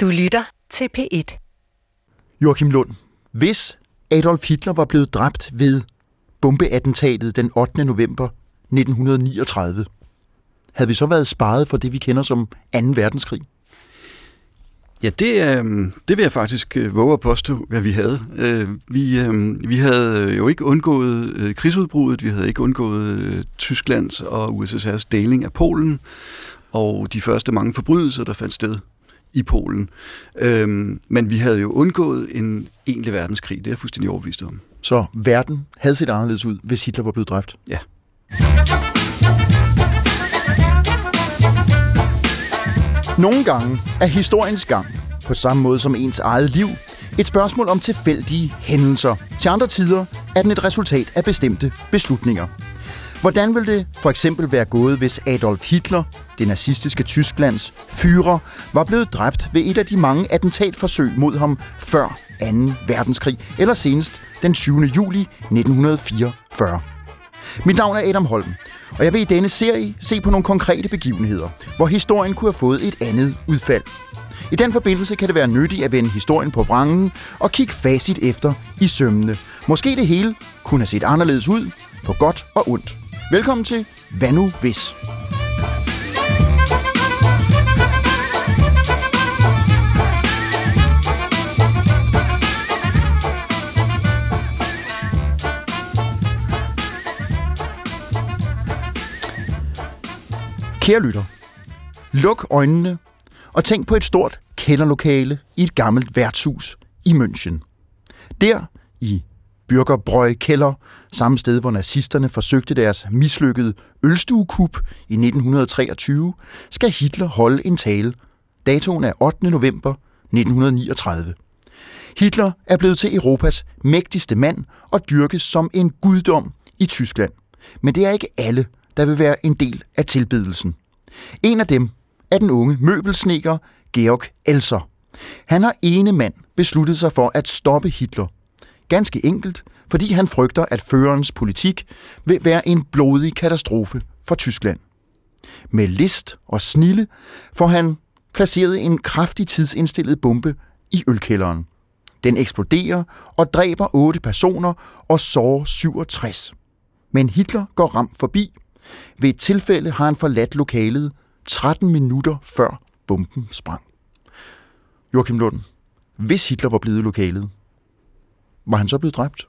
Du lytter til P1. Joachim Lund, hvis Adolf Hitler var blevet dræbt ved bombeattentatet den 8. november 1939, havde vi så været sparet for det, vi kender som 2. verdenskrig? Ja, det, øh, det vil jeg faktisk øh, våge at påstå, hvad vi havde. Øh, vi, øh, vi havde jo ikke undgået øh, krigsudbruddet, vi havde ikke undgået øh, Tysklands og USSR's deling af Polen, og de første mange forbrydelser, der fandt sted i Polen. Øhm, men vi havde jo undgået en egentlig verdenskrig, det er jeg fuldstændig overbevist om. Så verden havde set anderledes ud, hvis Hitler var blevet dræbt? Ja. Nogle gange er historiens gang, på samme måde som ens eget liv, et spørgsmål om tilfældige hændelser. Til andre tider er den et resultat af bestemte beslutninger. Hvordan ville det for eksempel være gået, hvis Adolf Hitler, det nazistiske Tysklands fyrer, var blevet dræbt ved et af de mange attentatforsøg mod ham før 2. verdenskrig, eller senest den 20. juli 1944? Mit navn er Adam Holm, og jeg vil i denne serie se på nogle konkrete begivenheder, hvor historien kunne have fået et andet udfald. I den forbindelse kan det være nyttigt at vende historien på vrangen og kigge facit efter i sømmene. Måske det hele kunne have set anderledes ud, på godt og ondt. Velkommen til Hvad nu hvis? Kære lytter, luk øjnene og tænk på et stort kælderlokale i et gammelt værtshus i München. Der, i Bürgerbrøj kælder, samme sted, hvor nazisterne forsøgte deres mislykkede ølstuekup i 1923, skal Hitler holde en tale. Datoen er 8. november 1939. Hitler er blevet til Europas mægtigste mand og dyrkes som en guddom i Tyskland. Men det er ikke alle, der vil være en del af tilbedelsen. En af dem er den unge møbelsneker Georg Elser. Han har ene mand besluttet sig for at stoppe Hitler – Ganske enkelt, fordi han frygter, at førerens politik vil være en blodig katastrofe for Tyskland. Med list og snille får han placeret en kraftig tidsindstillet bombe i ølkælderen. Den eksploderer og dræber otte personer og sårer 67. Men Hitler går ramt forbi. Ved et tilfælde har han forladt lokalet 13 minutter før bomben sprang. Joachim Lund, hvis Hitler var blevet i lokalet, var han så blevet dræbt?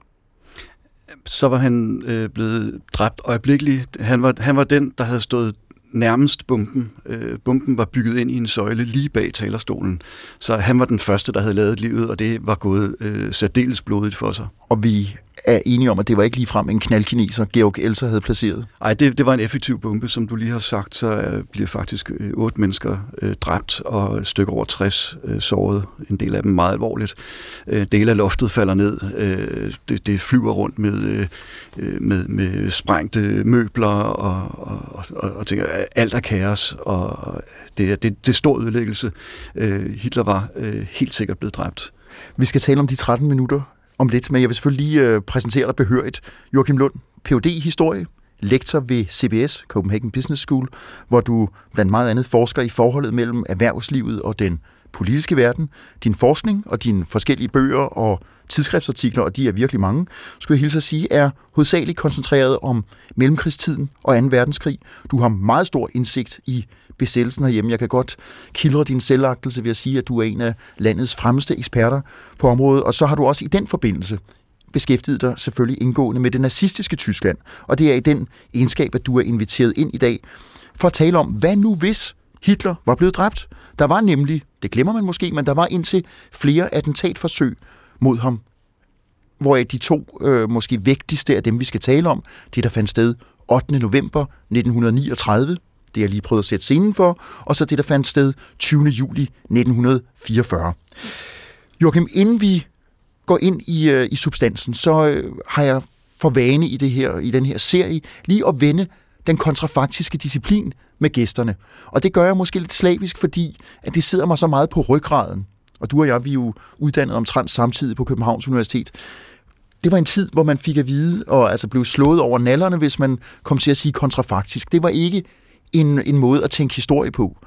Så var han øh, blevet dræbt øjeblikkeligt. Han var, han var den, der havde stået nærmest bomben. Øh, bomben var bygget ind i en søjle lige bag talerstolen. Så han var den første, der havde lavet livet, og det var gået øh, særdeles blodigt for sig. Og vi er enige om, at det var ikke ligefrem en knaldkineser, Georg Elser havde placeret? Nej, det, det var en effektiv bombe, som du lige har sagt, så øh, bliver faktisk øh, otte mennesker øh, dræbt, og et stykke over 60 øh, såret. En del af dem meget alvorligt. Øh, del af loftet falder ned. Øh, det, det flyver rundt med, øh, øh med, med sprængte møbler, og, og, og, og tænker, alt er kaos, og det, det, det er stor ødelæggelse. Øh, Hitler var øh, helt sikkert blevet dræbt. Vi skal tale om de 13 minutter, om lidt, men jeg vil selvfølgelig lige øh, præsentere dig behørigt. Joachim Lund, Ph.D. i historie, lektor ved CBS, Copenhagen Business School, hvor du blandt meget andet forsker i forholdet mellem erhvervslivet og den politiske verden. Din forskning og dine forskellige bøger og tidsskriftsartikler, og de er virkelig mange, skulle jeg hilse at sige, er hovedsageligt koncentreret om mellemkrigstiden og 2. verdenskrig. Du har meget stor indsigt i besættelsen herhjemme. Jeg kan godt kildre din selvagtelse ved at sige, at du er en af landets fremmeste eksperter på området, og så har du også i den forbindelse beskæftiget dig selvfølgelig indgående med det nazistiske Tyskland, og det er i den egenskab, at du er inviteret ind i dag for at tale om, hvad nu hvis Hitler var blevet dræbt? Der var nemlig, det glemmer man måske, men der var indtil flere attentatforsøg mod ham, hvor de to øh, måske vigtigste af dem, vi skal tale om, det der fandt sted 8. november 1939, det jeg lige prøvede at sætte scenen for, og så det, der fandt sted 20. juli 1944. Joachim, inden vi går ind i, øh, i substansen, så øh, har jeg for vane i, det her, i den her serie lige at vende den kontrafaktiske disciplin med gæsterne. Og det gør jeg måske lidt slavisk, fordi at det sidder mig så meget på ryggraden. Og du og jeg, vi er jo uddannet omtrent samtidig på Københavns Universitet. Det var en tid, hvor man fik at vide, og altså blev slået over nallerne, hvis man kom til at sige kontrafaktisk. Det var ikke en, en måde at tænke historie på.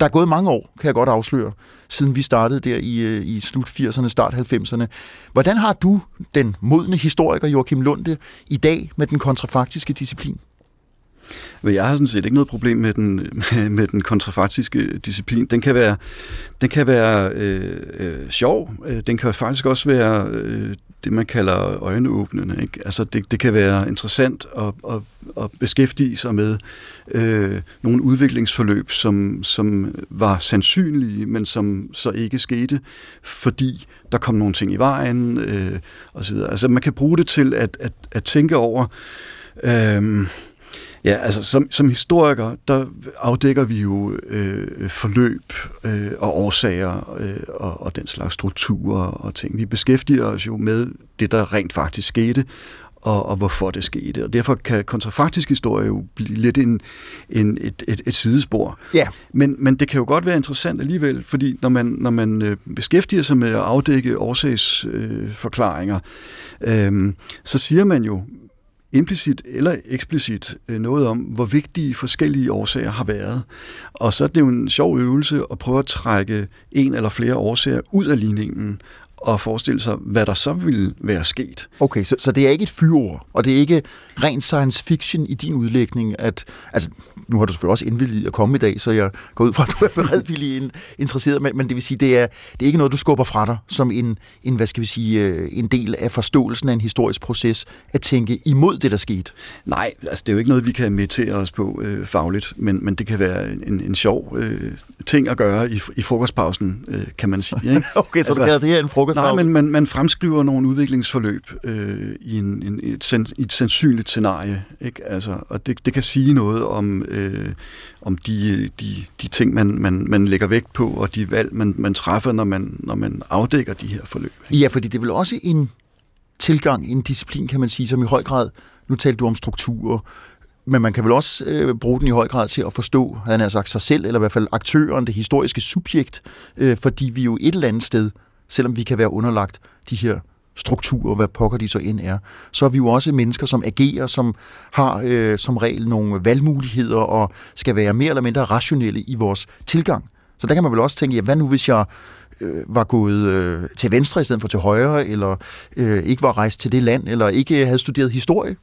Der er gået mange år, kan jeg godt afsløre, siden vi startede der i, øh, i slut 80'erne, start 90'erne. Hvordan har du, den modne historiker Joachim Lunde, i dag med den kontrafaktiske disciplin? Jeg har sådan set ikke noget problem med den, med, med den kontrafaktiske disciplin. Den kan være, den kan være øh, øh, sjov. Øh, den kan faktisk også være øh, det, man kalder øjenåbnende. Ikke? Altså det, det kan være interessant at, at, at beskæftige sig med øh, nogle udviklingsforløb, som, som var sandsynlige, men som så ikke skete, fordi der kom nogle ting i vejen øh, osv. Altså man kan bruge det til at, at, at tænke over... Øh, Ja, altså som, som historiker, der afdækker vi jo øh, forløb øh, og årsager øh, og, og den slags strukturer og ting. Vi beskæftiger os jo med det, der rent faktisk skete, og, og hvorfor det skete. Og derfor kan kontrafaktisk historie jo blive lidt en, en, et, et, et sidespor. Ja. Men, men det kan jo godt være interessant alligevel, fordi når man, når man øh, beskæftiger sig med at afdække årsagsforklaringer, øh, øh, så siger man jo implicit eller eksplicit øh, noget om, hvor vigtige forskellige årsager har været. Og så er det jo en sjov øvelse at prøve at trække en eller flere årsager ud af ligningen, og forestille sig, hvad der så ville være sket. Okay, så, så det er ikke et fyrord, og det er ikke ren science fiction i din udlægning, at, altså, nu har du selvfølgelig også indvildet at komme i dag, så jeg går ud fra, at du er beredvillig interesseret, men, men det vil sige, det er, det er ikke noget, du skubber fra dig, som en, en, hvad skal vi sige, øh, en del af forståelsen af en historisk proces, at tænke imod det, der skete. Nej, altså det er jo ikke noget, vi kan meditere os på øh, fagligt, men, men det kan være en, en sjov øh, ting at gøre i, i frokostpausen, øh, kan man sige. Ikke? okay, så altså, du kalder det her en frokostpause? Nej, men man, man fremskriver nogle udviklingsforløb øh, i, en, en, et, sen, i et sandsynligt scenarie, ikke? Altså, og det, det kan sige noget om, øh, om de, de, de ting, man, man, man lægger vægt på, og de valg, man, man træffer, når man, når man afdækker de her forløb. Ikke? Ja, fordi det er vel også en tilgang, en disciplin, kan man sige, som i høj grad, nu talte du om strukturer, men man kan vel også øh, bruge den i høj grad til at forstå, han har sagt sig selv, eller i hvert fald aktøren, det historiske subjekt, øh, fordi vi jo et eller andet sted, selvom vi kan være underlagt de her strukturer, hvad pokker de så end er, så er vi jo også mennesker, som agerer, som har øh, som regel nogle valgmuligheder og skal være mere eller mindre rationelle i vores tilgang. Så der kan man vel også tænke, ja, hvad nu hvis jeg øh, var gået øh, til venstre i stedet for til højre, eller øh, ikke var rejst til det land, eller ikke havde studeret historie?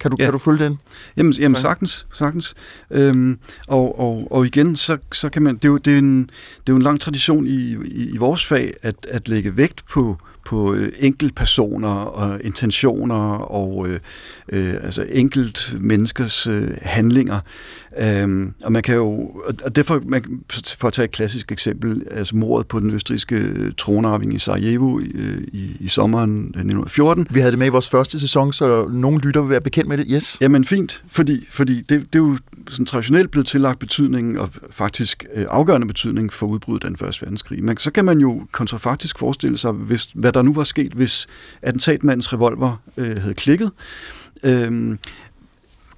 Kan du, ja. kan du følge den? Jamen, jamen sagtens, sagtens. Øhm, og, og, og igen, så, så kan man, det er jo, det er en, det er jo en lang tradition i, i, i vores fag, at, at lægge vægt på, på øh, enkeltpersoner og intentioner og øh, øh, altså enkelt menneskers øh, handlinger. Øhm, og man kan jo, og derfor, man, for at tage et klassisk eksempel, altså mordet på den østrigske tronarving i Sarajevo i, øh, i, i sommeren 1914. Vi havde det med i vores første sæson, så nogen lytter vil være bekendt med det. Yes. Jamen fint, fordi, fordi det, det er jo sådan traditionelt blevet tillagt betydning, og faktisk øh, afgørende betydning for udbruddet af den første verdenskrig. Men så kan man jo kontrafaktisk forestille sig, hvis, hvad der nu var sket, hvis attentatmandens revolver øh, havde klikket. Øh,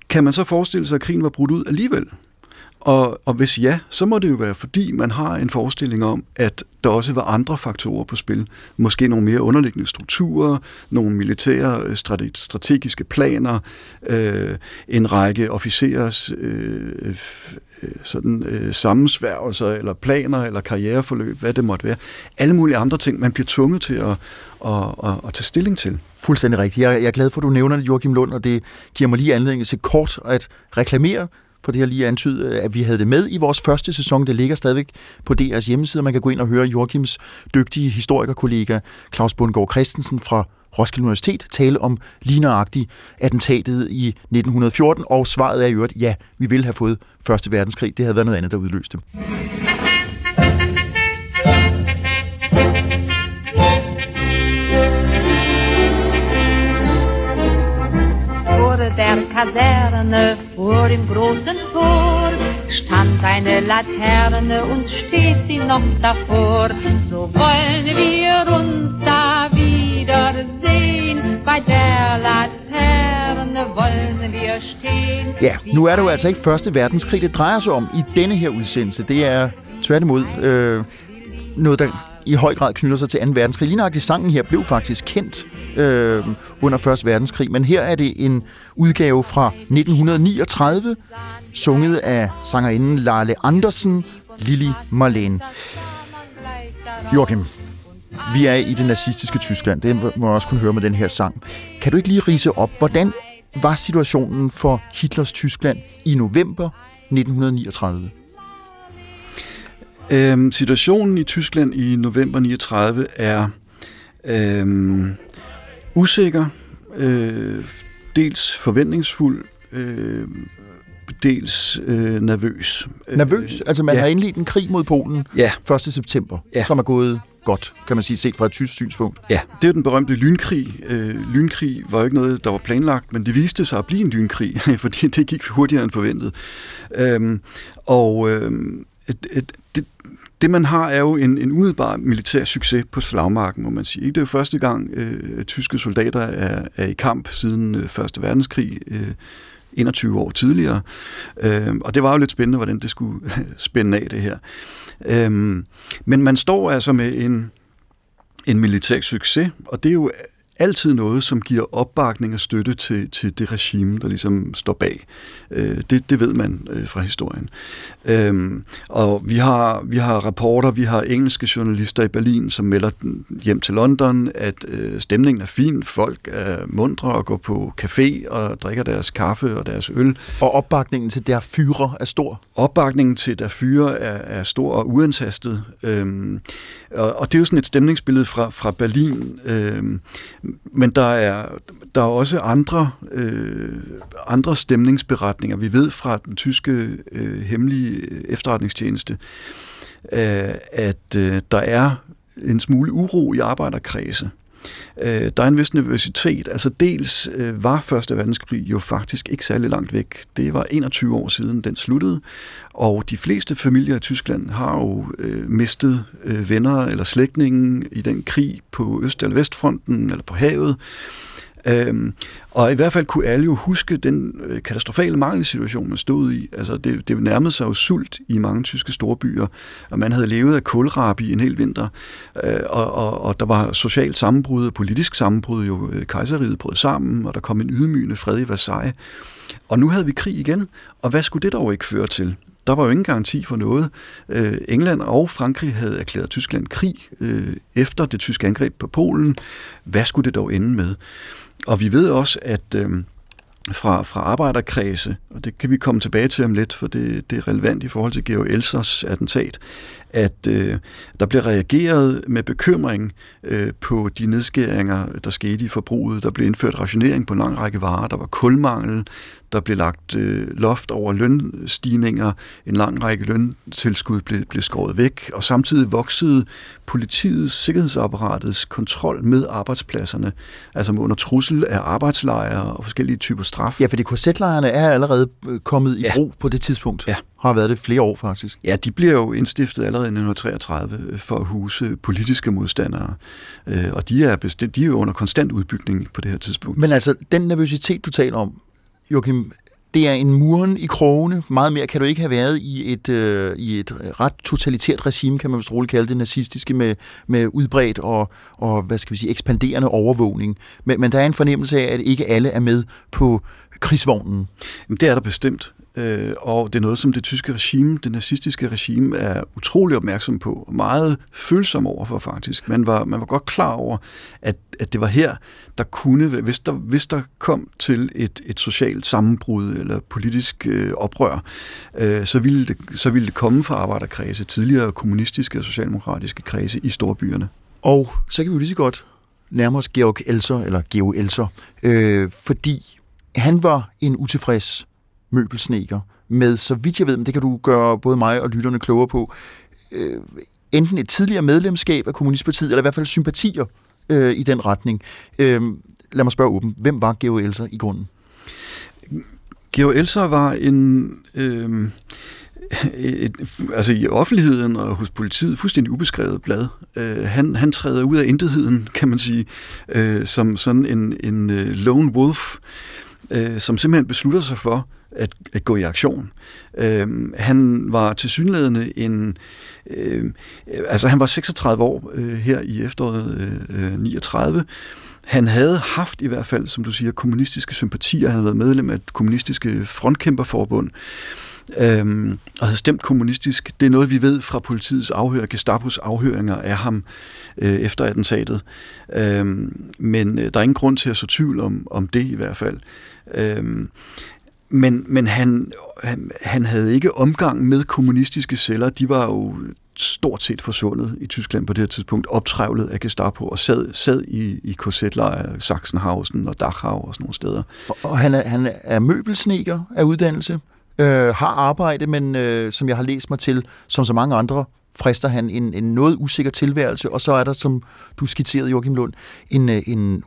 kan man så forestille sig, at krigen var brudt ud alligevel? Og, og hvis ja, så må det jo være, fordi man har en forestilling om, at der også var andre faktorer på spil. Måske nogle mere underliggende strukturer, nogle militære øh, strategiske planer, øh, en række officerers øh, Øh, sådan, øh, sammensværgelser, eller planer, eller karriereforløb, hvad det måtte være. Alle mulige andre ting, man bliver tvunget til at, at, at, at tage stilling til. Fuldstændig rigtigt. Jeg, jeg er glad for, at du nævner det, Joachim Lund, og det giver mig lige anledning til kort at reklamere for det her lige antydet, at vi havde det med i vores første sæson. Det ligger stadigvæk på DR's hjemmeside, man kan gå ind og høre Joachims dygtige historikerkollega Claus Bundgaard Christensen fra Roskilde Universitet tale om ligneragtigt attentatet i 1914, og svaret er i øvrigt, ja, vi ville have fået Første Verdenskrig. Det havde været noget andet, der udløste. Kaserne vor dem großen Tor stand eine Laterne und steht sie noch davor. So wollen wir uns da wiedersehen, bei der Laterne wollen wir stehen. Ja, nu er det jo altså ikke Første Verdenskrig, det drejer sig om i denne her udsendelse. Det er tværtimod øh, noget, der i høj grad knytter sig til 2. verdenskrig. Lige sangen her blev faktisk kendt øh, under 1. verdenskrig, men her er det en udgave fra 1939, sunget af sangerinden Lale Andersen, Lili Marlene. Joachim, vi er i det nazistiske Tyskland. Det må man også kunne høre med den her sang. Kan du ikke lige rise op, hvordan var situationen for Hitlers Tyskland i november 1939? Øhm, situationen i Tyskland i november 39 er øhm, usikker, øh, dels forventningsfuld, øh, dels øh, nervøs. Nervøs? Øh, altså man ja. har indledt en krig mod Polen ja. 1. september, ja. som er gået godt, kan man sige, set fra et tysk synspunkt. Ja, det er den berømte lynkrig. Øh, lynkrig var jo ikke noget, der var planlagt, men det viste sig at blive en lynkrig, fordi det gik hurtigere end forventet. Øhm, og øh, et, et, det, det man har er jo en, en umiddelbar militær succes på slagmarken, må man sige. Det er jo første gang, øh, tyske soldater er, er i kamp siden øh, Første Verdenskrig. Øh, 21 år tidligere. Øh, og det var jo lidt spændende, hvordan det skulle spænde af det her. Øh, men man står altså med en, en militær succes, og det er jo altid noget, som giver opbakning og støtte til, til det regime, der ligesom står bag. Øh, det, det ved man øh, fra historien. Øh, og vi har, vi har rapporter, vi har engelske journalister i Berlin, som melder hjem til London, at øh, stemningen er fin, folk er mundre og går på café og drikker deres kaffe og deres øl. Og opbakningen til der fyre er stor? Opbakningen til der fyre er, er stor og uantastet. Øh, og, og det er jo sådan et stemningsbillede fra, fra Berlin. Øh, men der er, der er også andre, øh, andre stemningsberetninger. Vi ved fra den tyske øh, hemmelige øh, efterretningstjeneste, øh, at øh, der er en smule uro i arbejderkredse. Øh, der er en vis nervøsitet. Altså dels øh, var Første Verdenskrig jo faktisk ikke særlig langt væk. Det var 21 år siden, den sluttede. Og de fleste familier i Tyskland har jo øh, mistet øh, venner eller slægtninge i den krig på Øst- eller Vestfronten eller på havet. Øhm, og i hvert fald kunne alle jo huske den øh, katastrofale mangelsituation, man stod i. Altså det, det nærmede sig jo sult i mange tyske storbyer, og man havde levet af kulrabi en hel vinter, øh, og, og, og der var socialt sammenbrud og politisk sammenbrud, jo øh, kejseriet brød sammen, og der kom en ydmygende fred i Versailles. Og nu havde vi krig igen, og hvad skulle det dog ikke føre til? Der var jo ingen garanti for noget. Øh, England og Frankrig havde erklæret Tyskland krig øh, efter det tyske angreb på Polen. Hvad skulle det dog ende med? Og vi ved også, at øh, fra, fra arbejderkredse, og det kan vi komme tilbage til om lidt, for det, det er relevant i forhold til Georg Elsers attentat, at øh, der blev reageret med bekymring øh, på de nedskæringer, der skete i forbruget. Der blev indført rationering på en lang række varer. Der var kulmangel, der blev lagt øh, loft over lønstigninger, en lang række løntilskud blev, blev skåret væk, og samtidig voksede politiets, sikkerhedsapparatets kontrol med arbejdspladserne, altså under trussel af arbejdslejre og forskellige typer straf. Ja, fordi korsetlejrene er allerede øh, kommet i ja. brug på det tidspunkt. Ja. Har været det flere år faktisk. Ja, de bliver jo indstiftet allerede i 1933 for at huse politiske modstandere, øh, og de er, bestemt, de er jo under konstant udbygning på det her tidspunkt. Men altså, den nervøsitet, du taler om, Joachim, det er en muren i krogene. Meget mere kan du ikke have været i et, øh, i et ret totalitært regime, kan man vist roligt kalde det, nazistiske, med, med udbredt og, og, hvad skal vi sige, ekspanderende overvågning. Men, men der er en fornemmelse af, at ikke alle er med på krigsvognen. Jamen, det er der bestemt. Øh, og det er noget, som det tyske regime, det nazistiske regime, er utrolig opmærksom på, og meget følsom overfor faktisk. Man var, man var godt klar over, at, at det var her, der kunne, hvis der, hvis der kom til et, et socialt sammenbrud eller politisk øh, oprør, øh, så, ville det, så ville det komme fra arbejderkredse, tidligere kommunistiske og socialdemokratiske kredse i storbyerne. Og så kan vi jo lige så godt nærme os Georg Elser, eller Geo Elser, øh, fordi han var en utilfreds møbelsneker med, så vidt jeg ved, men det kan du gøre både mig og lytterne klogere på, øh, enten et tidligere medlemskab af Kommunistpartiet, eller i hvert fald sympatier øh, i den retning. Øh, lad mig spørge åben, hvem var Georg Elser i grunden? Georg Elser var en... Øh et, altså i offentligheden og hos politiet fuldstændig ubeskrevet blad. Øh, han, han træder ud af intetheden, kan man sige, øh, som sådan en, en uh, lone wolf, øh, Øh, som simpelthen beslutter sig for at, at gå i aktion. Øh, han var til synlædende en... Øh, altså han var 36 år øh, her i efteråret øh, øh 39. Han havde haft i hvert fald, som du siger, kommunistiske sympatier. Han havde været medlem af et kommunistiske frontkæmperforbund. øhm, og havde stemt kommunistisk. Det er noget, vi ved fra politiets afhør, Gestapos afhøringer af ham øh, efter attentatet. Øhm, men øh, der er ingen grund til at så tvivl om, om det i hvert fald. Øhm, men men han, han, han havde ikke omgang med kommunistiske celler. De var jo stort set forsvundet i Tyskland på det her tidspunkt, optrævlet af Gestapo og sad, sad i, i korsetlejre, Sachsenhausen og Dachau og sådan nogle steder. Og, han, er, han er møbelsneker af uddannelse, øh, har arbejde, men øh, som jeg har læst mig til, som så mange andre, frister han en, en noget usikker tilværelse, og så er der, som du skitserede, Joachim Lund, en, øh, en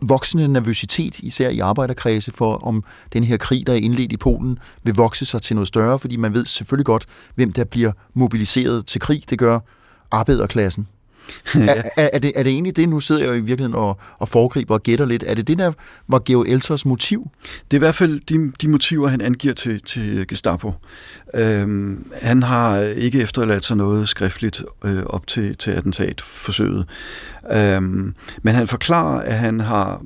voksende nervøsitet, især i arbejderkredse, for om den her krig, der er indledt i Polen, vil vokse sig til noget større, fordi man ved selvfølgelig godt, hvem der bliver mobiliseret til krig. Det gør arbejderklassen ja. er, er, er, det, er det egentlig det, nu sidder jeg jo i virkeligheden og, og foregriber og gætter lidt, er det det, der var Geo Elsers motiv? Det er i hvert fald de, de motiver, han angiver til, til Gestapo. Øhm, han har ikke efterladt sig noget skriftligt øh, op til, til attentatforsøget. Øhm, men han forklarer, at han har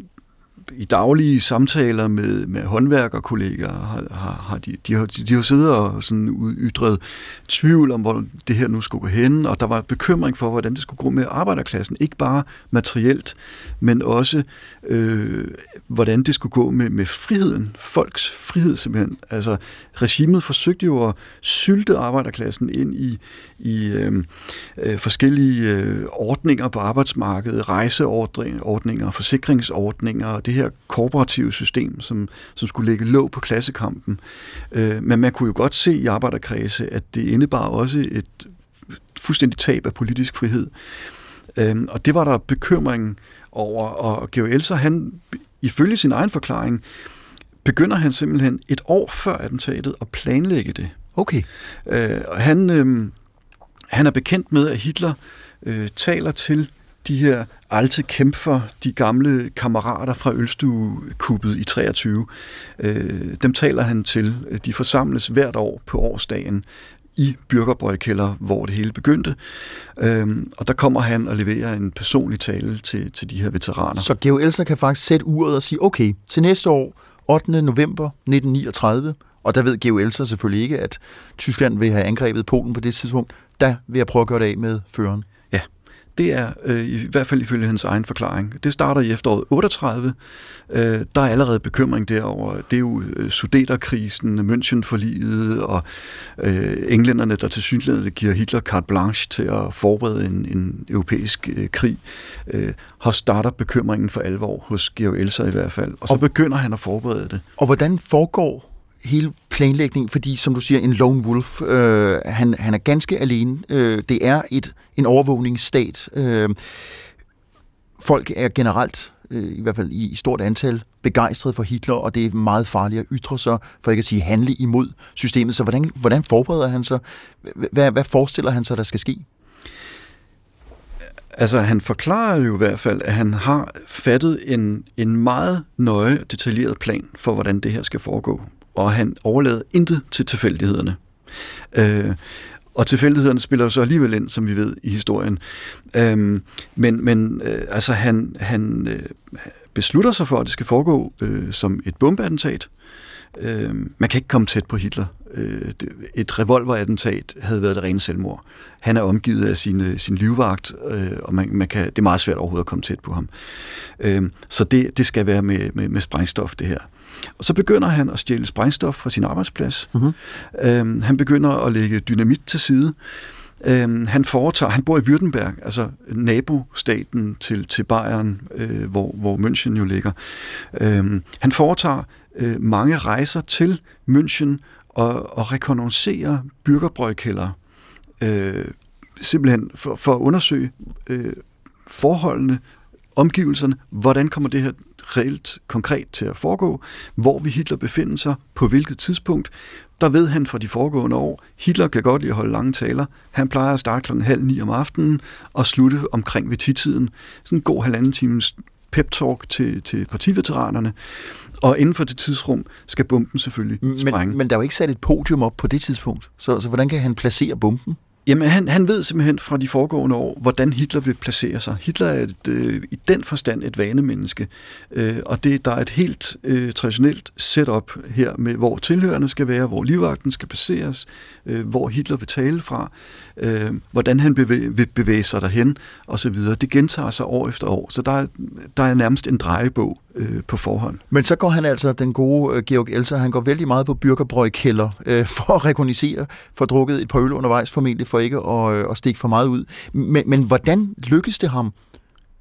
i daglige samtaler med, med håndværkerkolleger har, har, har de, de, har, de har siddet og sådan ytret tvivl om, hvor det her nu skulle gå hen, og der var bekymring for, hvordan det skulle gå med arbejderklassen. Ikke bare materielt, men også øh, hvordan det skulle gå med, med friheden, folks frihed simpelthen. Altså regimet forsøgte jo at sylte arbejderklassen ind i, i øh, øh, forskellige øh, ordninger på arbejdsmarkedet, rejseordninger, forsikringsordninger, det her kooperative system, som, som skulle lægge låg på klassekampen. Øh, men man kunne jo godt se i arbejderkredse, at det indebar også et fuldstændig tab af politisk frihed. Øh, og det var der bekymring over, og Georg Elser, han ifølge sin egen forklaring, begynder han simpelthen et år før attentatet at planlægge det. Okay. Øh, han, øh, han er bekendt med, at Hitler øh, taler til de her alte kæmper, de gamle kammerater fra Ølstuekuppet i 23. Øh, dem taler han til. De forsamles hvert år på årsdagen i Byrgerbøjkælder, hvor det hele begyndte. Øhm, og der kommer han og leverer en personlig tale til, til de her veteraner. Så Georg Elser kan faktisk sætte uret og sige, okay, til næste år, 8. november 1939, og der ved Georg Elser selvfølgelig ikke, at Tyskland vil have angrebet Polen på det tidspunkt, der vil jeg prøve at gøre det af med føreren. Det er øh, i hvert fald ifølge hans egen forklaring. Det starter i efteråret 38. Øh, der er allerede bekymring derover. Det er jo øh, Sudeterkrisen, München-forliget og øh, englænderne, der til synligheden giver Hitler carte blanche til at forberede en, en europæisk øh, krig, øh, har starter bekymringen for alvor hos Georg Elser i hvert fald. Og så og, begynder han at forberede det. Og hvordan foregår hele planlægningen, fordi som du siger, en lone wolf, øh, han, han er ganske alene. Øh, det er et en overvågningsstat. Øh, folk er generelt, øh, i hvert fald i, i stort antal, begejstret for Hitler, og det er meget farligt at ytre sig, for ikke at sige handle imod systemet. Så hvordan, hvordan forbereder han sig? Hvad, hvad forestiller han sig, der skal ske? Altså, han forklarer jo i hvert fald, at han har fattet en, en meget nøje detaljeret plan for, hvordan det her skal foregå og han overlader intet til tilfældighederne. Øh, og tilfældighederne spiller jo så alligevel ind, som vi ved i historien. Øh, men men øh, altså han, han øh, beslutter sig for, at det skal foregå øh, som et bombeattentat. Øh, man kan ikke komme tæt på Hitler. Øh, et revolverattentat havde været det rene selvmord. Han er omgivet af sin, sin livvagt, øh, og man, man kan, det er meget svært overhovedet at komme tæt på ham. Øh, så det, det skal være med, med, med sprængstof, det her. Og så begynder han at stjæle sprængstof fra sin arbejdsplads. Mm-hmm. Øhm, han begynder at lægge dynamit til side. Øhm, han foretager, han bor i Württemberg, altså nabostaten til, til Bayern, øh, hvor, hvor München jo ligger. Øhm, han foretager øh, mange rejser til München og, og rekognoserer byrgerbrøjkælder. Øh, simpelthen for, for at undersøge øh, forholdene, omgivelserne, hvordan kommer det her reelt konkret til at foregå, hvor vi Hitler befinder sig, på hvilket tidspunkt. Der ved han fra de foregående år, Hitler kan godt lide at holde lange taler. Han plejer at starte klokken halv ni om aftenen og slutte omkring ved titiden. Sådan en god halvanden times pep-talk til, til partiveteranerne. Og inden for det tidsrum skal bomben selvfølgelig sprænge. Men, men der er jo ikke sat et podium op på det tidspunkt. Så, så hvordan kan han placere bomben? Jamen, han, han ved simpelthen fra de foregående år, hvordan Hitler vil placere sig. Hitler er et, øh, i den forstand et vanemenneske, øh, og det, der er et helt øh, traditionelt setup her med, hvor tilhørende skal være, hvor livvagten skal placeres, øh, hvor Hitler vil tale fra, øh, hvordan han bevæge, vil bevæge sig derhen, osv. Det gentager sig år efter år, så der er, der er nærmest en drejebog øh, på forhånd. Men så går han altså, den gode øh, Georg Elser, han går vældig meget på Byrkerbrøgkælder øh, for at rekognisere, for drukket et par øl undervejs formentlig, for ikke at, øh, at stikke for meget ud. Men, men hvordan lykkes det ham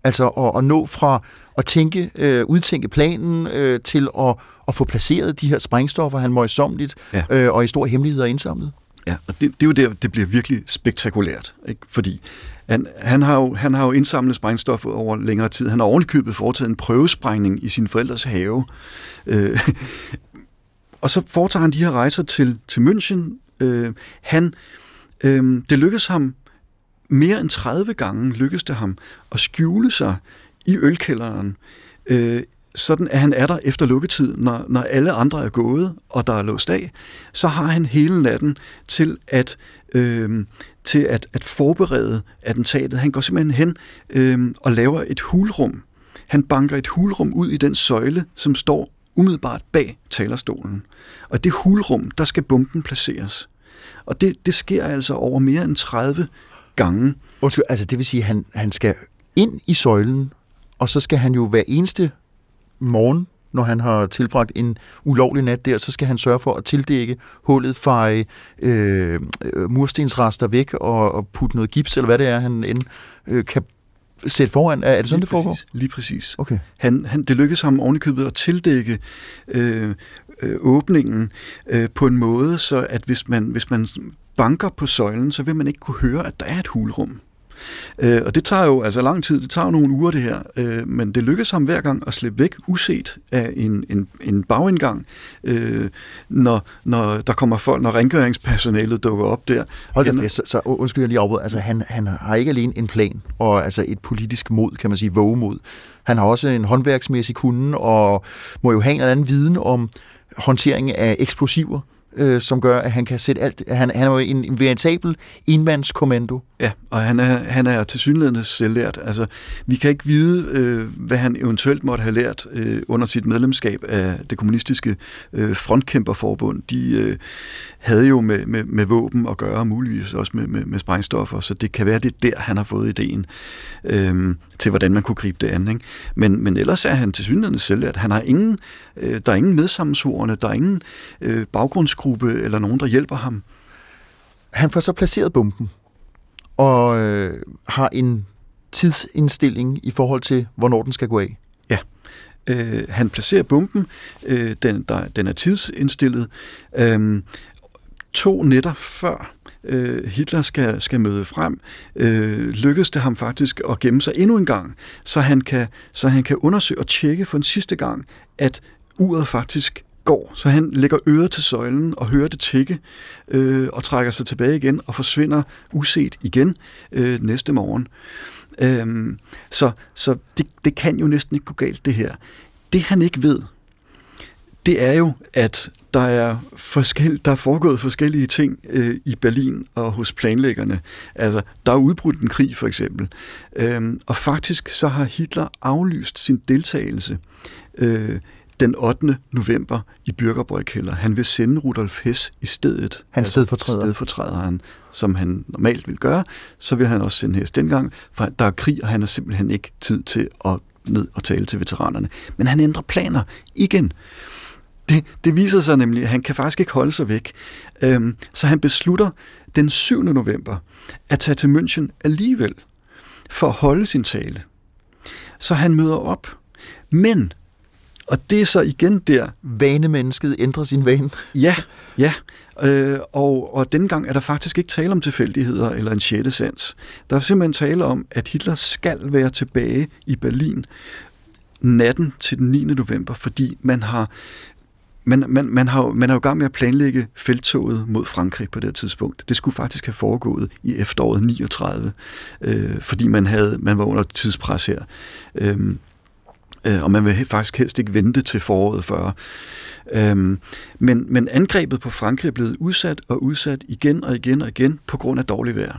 altså at, at nå fra at tænke, øh, udtænke planen øh, til at, at få placeret de her sprængstoffer, han møjsommeligt ja. øh, og i stor hemmelighed er indsamlet? Ja, og det, det er jo der, det bliver virkelig spektakulært, ikke? fordi han, han, har jo, han har jo indsamlet sprængstof over længere tid. Han har ovenikøbet foretaget en prøvesprængning i sin forældres have. Øh, og så foretager han de her rejser til, til München. Øh, han, øh, det lykkedes ham mere end 30 gange lykkedes det ham at skjule sig i ølkælderen, øh, sådan at han er der efter lukketid, når, når alle andre er gået, og der er låst af, så har han hele natten til at, øh, til at, at forberede attentatet. Han går simpelthen hen øh, og laver et hulrum. Han banker et hulrum ud i den søjle, som står umiddelbart bag talerstolen. Og det hulrum, der skal bomben placeres. Og det, det sker altså over mere end 30 gange. Undskyld, altså det vil sige, at han, han skal ind i søjlen, og så skal han jo hver eneste morgen, når han har tilbragt en ulovlig nat der, så skal han sørge for at tildække hullet, feje øh, øh murstensrester væk og, og putte noget gips, eller hvad det er, han end øh, kan sætte foran. Er det sådan, lige det foregår? Præcis, lige præcis. Okay. Han, han, det lykkedes ham ovenikøbet at tildække øh, øh, åbningen øh, på en måde, så at hvis man, hvis man banker på søjlen, så vil man ikke kunne høre, at der er et hulrum. Øh, og det tager jo altså lang tid, det tager jo nogle uger det her, øh, men det lykkes ham hver gang at slippe væk uset af en, en, en bagindgang, øh, når, når der kommer folk, når rengøringspersonalet dukker op der. Hold da fast, så, så undskyld jeg lige afbryder, altså han, han har ikke alene en plan, og altså et politisk mod, kan man sige, vågemod. Han har også en håndværksmæssig kunde, og må jo have en eller anden viden om håndtering af eksplosiver øh, som gør, at han kan sætte alt... Han, han er jo en, en veritabel enmandskommando. Ja, og han er, han er til synligheden selvlært. Altså, vi kan ikke vide, øh, hvad han eventuelt måtte have lært øh, under sit medlemskab af det kommunistiske øh, frontkæmperforbund. De øh, havde jo med, med, med våben at gøre, muligvis også med, med, med sprængstoffer, så det kan være, det der, han har fået ideen øh, til, hvordan man kunne gribe det an. Ikke? Men, men ellers er han til synligheden selvlært. Han har ingen, øh, der er ingen medsammensvorene, der er ingen øh, baggrundsgruppe eller nogen, der hjælper ham. Han får så placeret bomben og øh, har en tidsindstilling i forhold til, hvornår den skal gå af. Ja. Øh, han placerer bomben, øh, den, der, den er tidsindstillet, øh, to nætter før øh, Hitler skal, skal møde frem, øh, lykkedes det ham faktisk at gemme sig endnu en gang, så han kan, så han kan undersøge og tjekke for en sidste gang, at uret faktisk går. Så han lægger øret til søjlen og hører det tikke, øh, og trækker sig tilbage igen og forsvinder uset igen øh, næste morgen. Øhm, så så det, det kan jo næsten ikke gå galt, det her. Det han ikke ved, det er jo, at der er, forskel, der er foregået forskellige ting øh, i Berlin og hos planlæggerne. Altså, der er udbrudt en krig, for eksempel. Øhm, og faktisk så har Hitler aflyst sin deltagelse øh, den 8. november i Bürgerbrøgkælder. Han vil sende Rudolf Hess i stedet. Han altså, stedfortræder. Stedfortræder han, som han normalt vil gøre. Så vil han også sende Hess dengang, for der er krig, og han har simpelthen ikke tid til at ned og tale til veteranerne. Men han ændrer planer igen. Det, det viser sig nemlig, at han kan faktisk ikke holde sig væk. Øhm, så han beslutter den 7. november at tage til München alligevel for at holde sin tale. Så han møder op. Men og det er så igen der... Vanemennesket ændrer sin vane. Ja, ja. Øh, og, og denne gang er der faktisk ikke tale om tilfældigheder eller en sjette sans. Der er simpelthen tale om, at Hitler skal være tilbage i Berlin natten til den 9. november, fordi man har man, man, man, har, man er jo i gang med at planlægge feltoget mod Frankrig på det tidspunkt. Det skulle faktisk have foregået i efteråret 39, øh, fordi man, havde, man var under tidspres her. Øh, øh, og man vil faktisk helst ikke vente til foråret før. Øhm, men, men angrebet på Frankrig er blevet udsat og udsat igen og igen og igen på grund af dårlig vejr.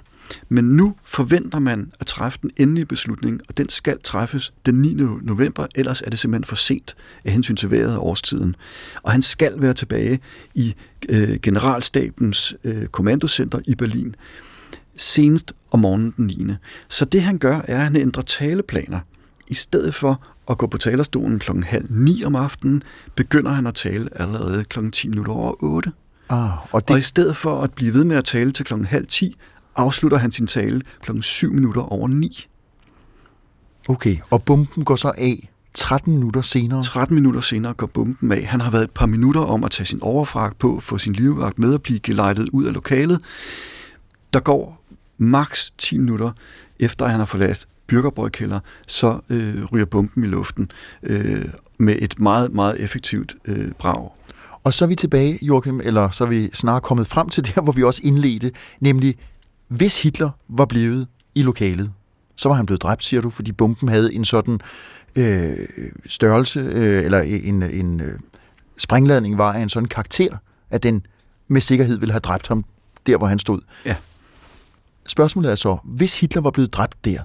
Men nu forventer man at træffe den endelige beslutning, og den skal træffes den 9. november, ellers er det simpelthen for sent af hensyn til vejret og årstiden. Og han skal være tilbage i øh, generalstabens øh, kommandocenter i Berlin senest om morgenen den 9. Så det han gør, er, at han ændrer taleplaner. I stedet for at gå på talerstolen klokken halv ni om aftenen, begynder han at tale allerede klokken 10 minutter over 8. Ah, og, det... og i stedet for at blive ved med at tale til klokken halv 10, afslutter han sin tale klokken 7 minutter over 9. Okay, og bomben går så af 13 minutter senere? 13 minutter senere går bomben af. Han har været et par minutter om at tage sin overfragt på, få sin livvagt med at blive gelejtet ud af lokalet. Der går maks 10 minutter efter, han har forladt Byrgerbrødkælder, så øh, ryger bomben i luften øh, med et meget, meget effektivt øh, brag. Og så er vi tilbage, Joachim, eller så er vi snart kommet frem til der, hvor vi også indledte, nemlig hvis Hitler var blevet i lokalet, så var han blevet dræbt, siger du, fordi bomben havde en sådan øh, størrelse, øh, eller en, en øh, sprængladning var af en sådan karakter, at den med sikkerhed ville have dræbt ham der, hvor han stod. Ja. Spørgsmålet er så, hvis Hitler var blevet dræbt der,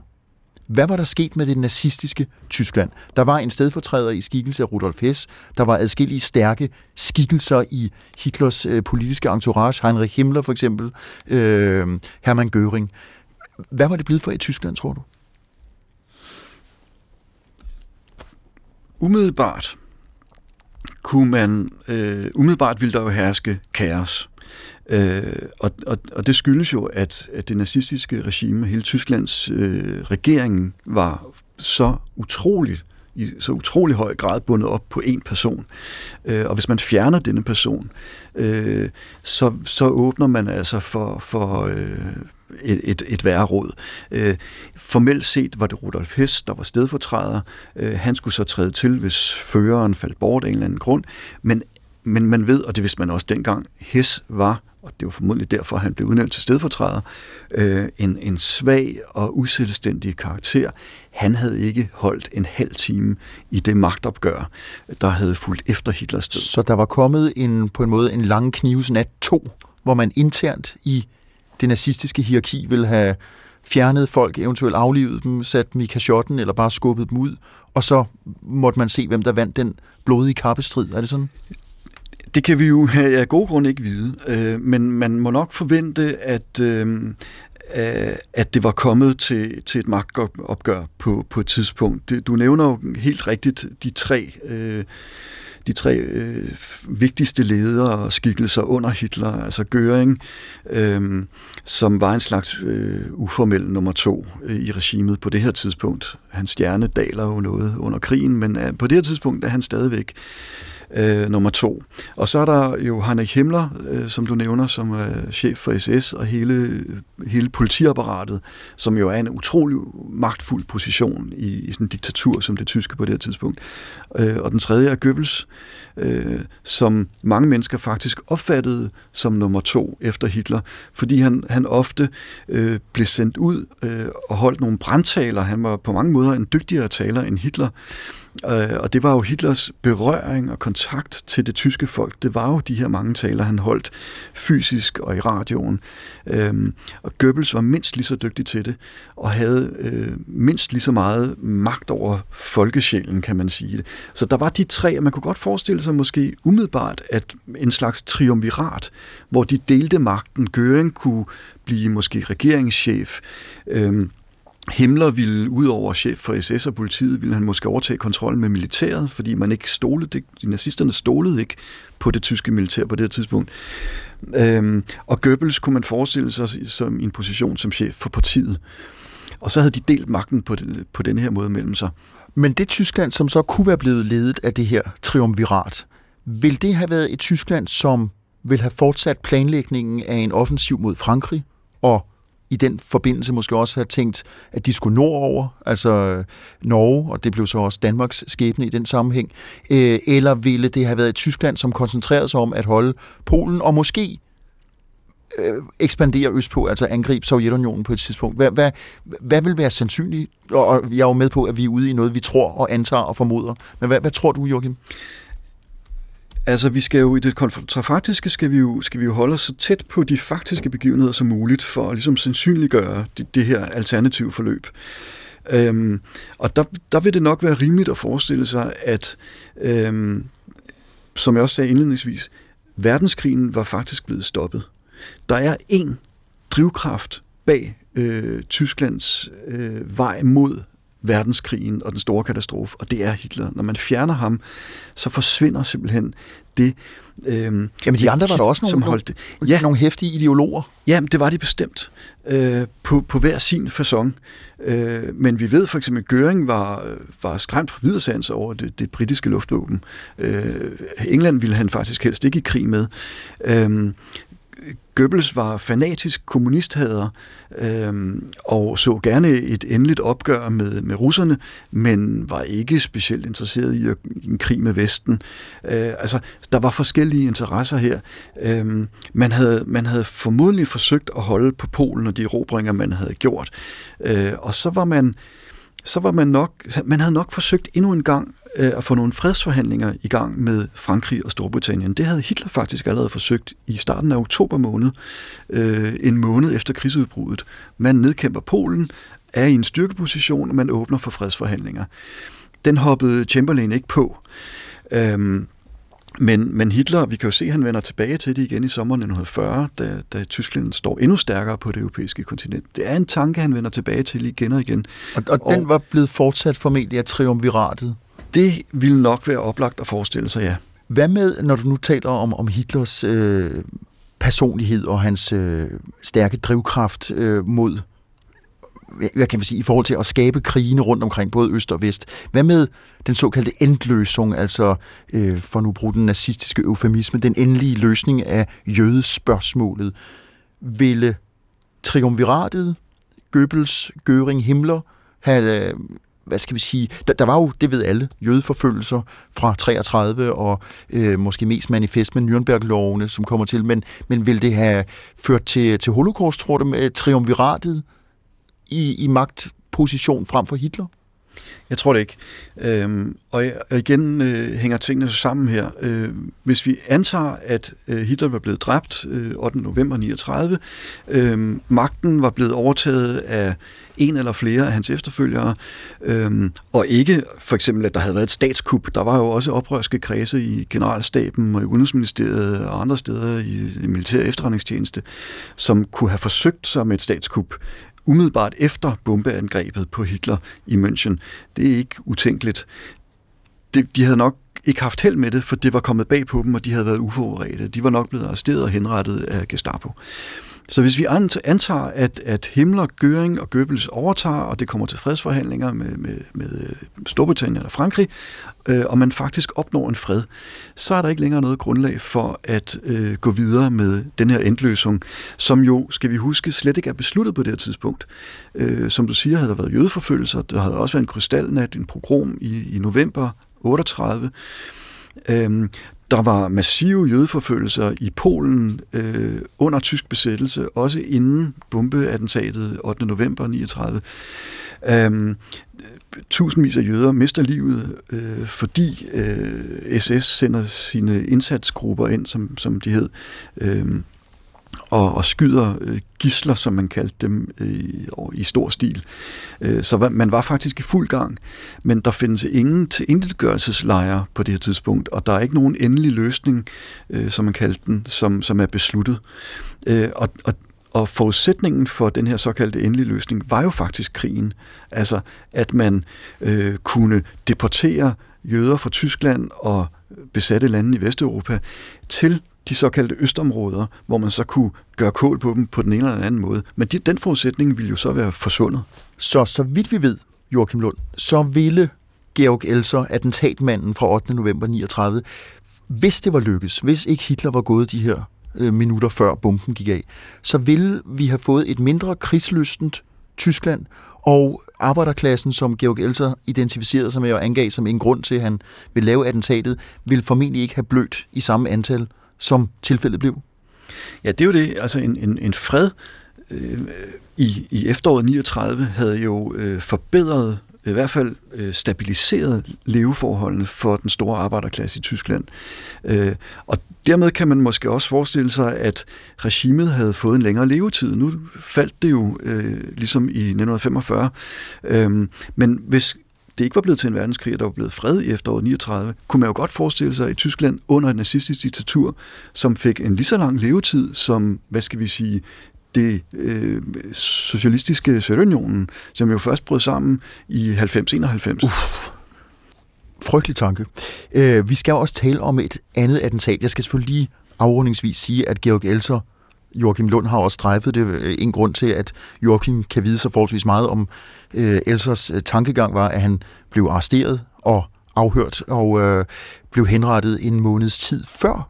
hvad var der sket med det nazistiske Tyskland? Der var en stedfortræder i skikkelse af Rudolf Hess. Der var adskillige stærke skikkelser i Hitlers øh, politiske entourage. Heinrich Himmler for eksempel. Øh, Hermann Göring. Hvad var det blevet for i Tyskland, tror du? Umiddelbart kunne man, øh, umiddelbart ville der jo herske kaos. Øh, og, og, og det skyldes jo, at, at det nazistiske regime, hele Tysklands øh, regering, var så utroligt i så utrolig høj grad bundet op på en person. Øh, og hvis man fjerner denne person, øh, så, så åbner man altså for, for øh, et, et, et værre råd. Øh, formelt set var det Rudolf Hess, der var stedfortræder. Øh, han skulle så træde til, hvis føreren faldt bort af en eller anden grund. Men, men man ved, og det vidste man også dengang, Hess var og det var formodentlig derfor, han blev udnævnt til stedfortræder, øh, en, en svag og uselvstændig karakter. Han havde ikke holdt en halv time i det magtopgør, der havde fulgt efter Hitlers død. Så der var kommet en, på en måde en lang knivsnat 2, hvor man internt i det nazistiske hierarki ville have fjernet folk, eventuelt aflivet dem, sat dem i kashotten eller bare skubbet dem ud, og så måtte man se, hvem der vandt den blodige kappestrid. Er det sådan? Det kan vi jo af gode grunde ikke vide, øh, men man må nok forvente, at, øh, øh at det var kommet til, til et magtopgør på, på et tidspunkt. Du nævner jo helt rigtigt de tre, øh, de tre øh, vigtigste ledere og skikkelser under Hitler, altså Göring, øh, som var en slags øh, uformel nummer to øh, i regimet på det her tidspunkt. Hans stjerne daler jo noget under krigen, men øh, på det her tidspunkt er han stadigvæk øh, nummer to. Og så er der jo Heinrich Himmler, øh, som du nævner, som er chef for SS, og hele, hele politiapparatet, som jo er en utrolig magtfuld position i, i sådan en diktatur som det tyske på det her tidspunkt. Øh, og den tredje er Goebbels, øh, som mange mennesker faktisk opfattede som nummer to efter Hitler, fordi han, han ofte øh, blev sendt ud øh, og holdt nogle brandtaler. Han var på mange måder en dygtigere taler end Hitler. Øh, og det var jo Hitlers berøring og kontakt til det tyske folk. Det var jo de her mange taler, han holdt fysisk og i radioen. Øhm, og Goebbels var mindst lige så dygtig til det, og havde øh, mindst lige så meget magt over folkesjælen, kan man sige det. Så der var de tre, og man kunne godt forestille sig måske umiddelbart, at en slags triumvirat, hvor de delte magten. Göring kunne blive måske regeringschef, øhm, Himmler ville, ud over chef for SS og politiet, ville han måske overtage kontrollen med militæret, fordi man ikke stolede det. De nazisterne stolede ikke på det tyske militær på det tidspunkt. Øhm, og Goebbels kunne man forestille sig som en position som chef for partiet. Og så havde de delt magten på, det, på den her måde mellem sig. Men det Tyskland, som så kunne være blevet ledet af det her triumvirat, vil det have været et Tyskland, som vil have fortsat planlægningen af en offensiv mod Frankrig og i den forbindelse måske også have tænkt, at de skulle nordover, altså øh, Norge, og det blev så også Danmarks skæbne i den sammenhæng, øh, eller ville det have været i Tyskland, som koncentrerede sig om at holde Polen, og måske øh, ekspandere østpå, altså angribe Sovjetunionen på et tidspunkt. Hvad, hvad, hvad vil være sandsynligt? Og jeg er jo med på, at vi er ude i noget, vi tror og antager og formoder. Men hvad, hvad tror du, Joachim? Altså, vi skal jo i det kontrafaktiske skal vi jo, skal vi jo holde os så tæt på de faktiske begivenheder som muligt, for at ligesom sandsynliggøre det, det her alternative forløb. Øhm, og der, der vil det nok være rimeligt at forestille sig, at, øhm, som jeg også sagde indledningsvis, verdenskrigen var faktisk blevet stoppet. Der er en drivkraft bag øh, Tysklands øh, vej mod verdenskrigen og den store katastrofe, og det er Hitler. Når man fjerner ham, så forsvinder simpelthen det... Øhm, Jamen de andre var der også nogle, som holdt det. Ja, nogle hæftige ideologer. Ja, det var de bestemt. Øh, på, på hver sin façon. Øh, men vi ved for eksempel, at Göring var, var skræmt for videresands over det, det britiske luftvåben. Øh, England ville han faktisk helst ikke i krig med. Øh, Goebbels var fanatisk kommunisthader øh, og så gerne et endeligt opgør med, med russerne, men var ikke specielt interesseret i, at, i en krig med Vesten. Øh, altså, der var forskellige interesser her. Øh, man, havde, man havde formodentlig forsøgt at holde på Polen og de erobringer, man havde gjort. Øh, og så var man så var man nok, man havde nok forsøgt endnu en gang øh, at få nogle fredsforhandlinger i gang med Frankrig og Storbritannien. Det havde Hitler faktisk allerede forsøgt i starten af oktober måned, øh, en måned efter krigsudbruddet. Man nedkæmper Polen, er i en styrkeposition, og man åbner for fredsforhandlinger. Den hoppede Chamberlain ikke på. Øhm, men, men Hitler, vi kan jo se, at han vender tilbage til det igen i sommeren 1940, da, da Tyskland står endnu stærkere på det europæiske kontinent. Det er en tanke, han vender tilbage til igen og igen. Og, og, og den var blevet fortsat formentlig af triumviratet? Det ville nok være oplagt at forestille sig, ja. Hvad med, når du nu taler om, om Hitlers øh, personlighed og hans øh, stærke drivkraft øh, mod hvad kan man sige, i forhold til at skabe krigene rundt omkring, både øst og vest. Hvad med den såkaldte endløsning, altså øh, for nu bruge den nazistiske eufemisme, den endelige løsning af jødespørgsmålet? Ville triumviratet, Goebbels, Göring, Himmler have, øh, hvad skal vi sige, der, der var jo, det ved alle, jødeforfølgelser fra 33 og øh, måske mest manifest med Nürnberg-lovene, som kommer til, men, men vil det have ført til, til holocaust, tror du, med triumviratet i, i magtposition frem for Hitler? Jeg tror det ikke. Øhm, og igen øh, hænger tingene sammen her. Øh, hvis vi antager, at øh, Hitler var blevet dræbt øh, 8. november 39, øh, magten var blevet overtaget af en eller flere af hans efterfølgere, øh, og ikke for eksempel, at der havde været et statskup. Der var jo også oprørske kredse i generalstaben og i udenrigsministeriet og andre steder i, i militær efterretningstjeneste, som kunne have forsøgt sig med et statskup umiddelbart efter bombeangrebet på Hitler i München. Det er ikke utænkeligt. Det, de havde nok ikke haft held med det, for det var kommet bag på dem, og de havde været uforberedte. De var nok blevet arresteret og henrettet af Gestapo. Så hvis vi antager, at, at Himmler, Göring og Goebbels overtager, og det kommer til fredsforhandlinger med, med, med øh, Storbritannien og Frankrig, øh, og man faktisk opnår en fred, så er der ikke længere noget grundlag for at øh, gå videre med den her endløsning, som jo, skal vi huske, slet ikke er besluttet på det her tidspunkt. Øh, som du siger, havde der været jødeforfølgelser, der havde også været en krystalnat, en pogrom i, i november 38. Øhm, der var massive jødeforfølgelser i Polen øh, under tysk besættelse, også inden bombeattentatet 8. november 39. Øhm, tusindvis af jøder mister livet, øh, fordi øh, SS sender sine indsatsgrupper ind, som, som de hed, øh, og, og skyder øh, gisler, som man kaldte dem, øh, i stor stil. Øh, så man var faktisk i fuld gang, men der findes ingen tilindeliggørelseslejre på det her tidspunkt, og der er ikke nogen endelig løsning, øh, som man kaldte den, som, som er besluttet. Øh, og, og og forudsætningen for den her såkaldte endelige løsning var jo faktisk krigen. Altså, at man øh, kunne deportere jøder fra Tyskland og besatte lande i Vesteuropa til de såkaldte østområder, hvor man så kunne gøre kål på dem på den ene eller den anden måde. Men de, den forudsætning ville jo så være forsvundet. Så så vidt vi ved, Joachim Lund, så ville Georg Elser, attentatmanden fra 8. november 39, hvis det var lykkes, hvis ikke Hitler var gået de her øh, minutter før bomben gik af, så ville vi have fået et mindre krigslystent Tyskland, og arbejderklassen, som Georg Elser identificerede sig med og angav som en grund til, at han ville lave attentatet, ville formentlig ikke have blødt i samme antal som tilfældet blev? Ja, det er jo det. Altså en, en, en fred øh, i, i efteråret 39 havde jo øh, forbedret i hvert fald øh, stabiliseret leveforholdene for den store arbejderklasse i Tyskland. Øh, og dermed kan man måske også forestille sig, at regimet havde fået en længere levetid. Nu faldt det jo øh, ligesom i 1945. Øh, men hvis det ikke var blevet til en verdenskrig, og der var blevet fred i efteråret 39, kunne man jo godt forestille sig i Tyskland under et nazistisk diktatur, som fik en lige så lang levetid som, hvad skal vi sige, det øh, socialistiske Sovjetunionen, som jo først brød sammen i 90-91. Uff. Frygtelig tanke. Øh, vi skal også tale om et andet attentat. Jeg skal selvfølgelig lige afrundingsvis sige, at Georg Elser Joachim Lund har også strejfet det. En grund til, at Joachim kan vide sig forholdsvis meget om øh, Elsers øh, tankegang, var, at han blev arresteret og afhørt og øh, blev henrettet en måneds tid før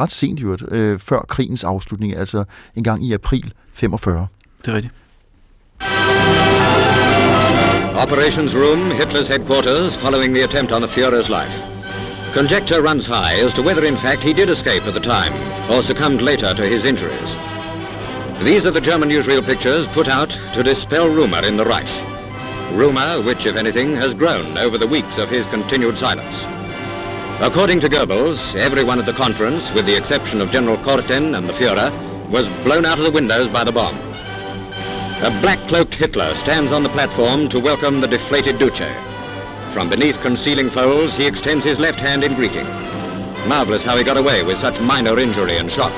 ret sent jo, øh, før krigens afslutning, altså en gang i april 45. Det er rigtigt. Operations Room, Hitler's headquarters, following the attempt on the Führer's life. Conjecture runs high as to whether in fact he did escape at the time, or succumbed later to his injuries. These are the German newsreel pictures put out to dispel rumor in the Reich. Rumor which, if anything, has grown over the weeks of his continued silence. According to Goebbels, everyone at the conference, with the exception of General Korten and the Führer, was blown out of the windows by the bomb. A black-cloaked Hitler stands on the platform to welcome the deflated Duce. From beneath concealing folds, he extends his left hand in greeting. Marvellous how he got away with such minor injury and shock.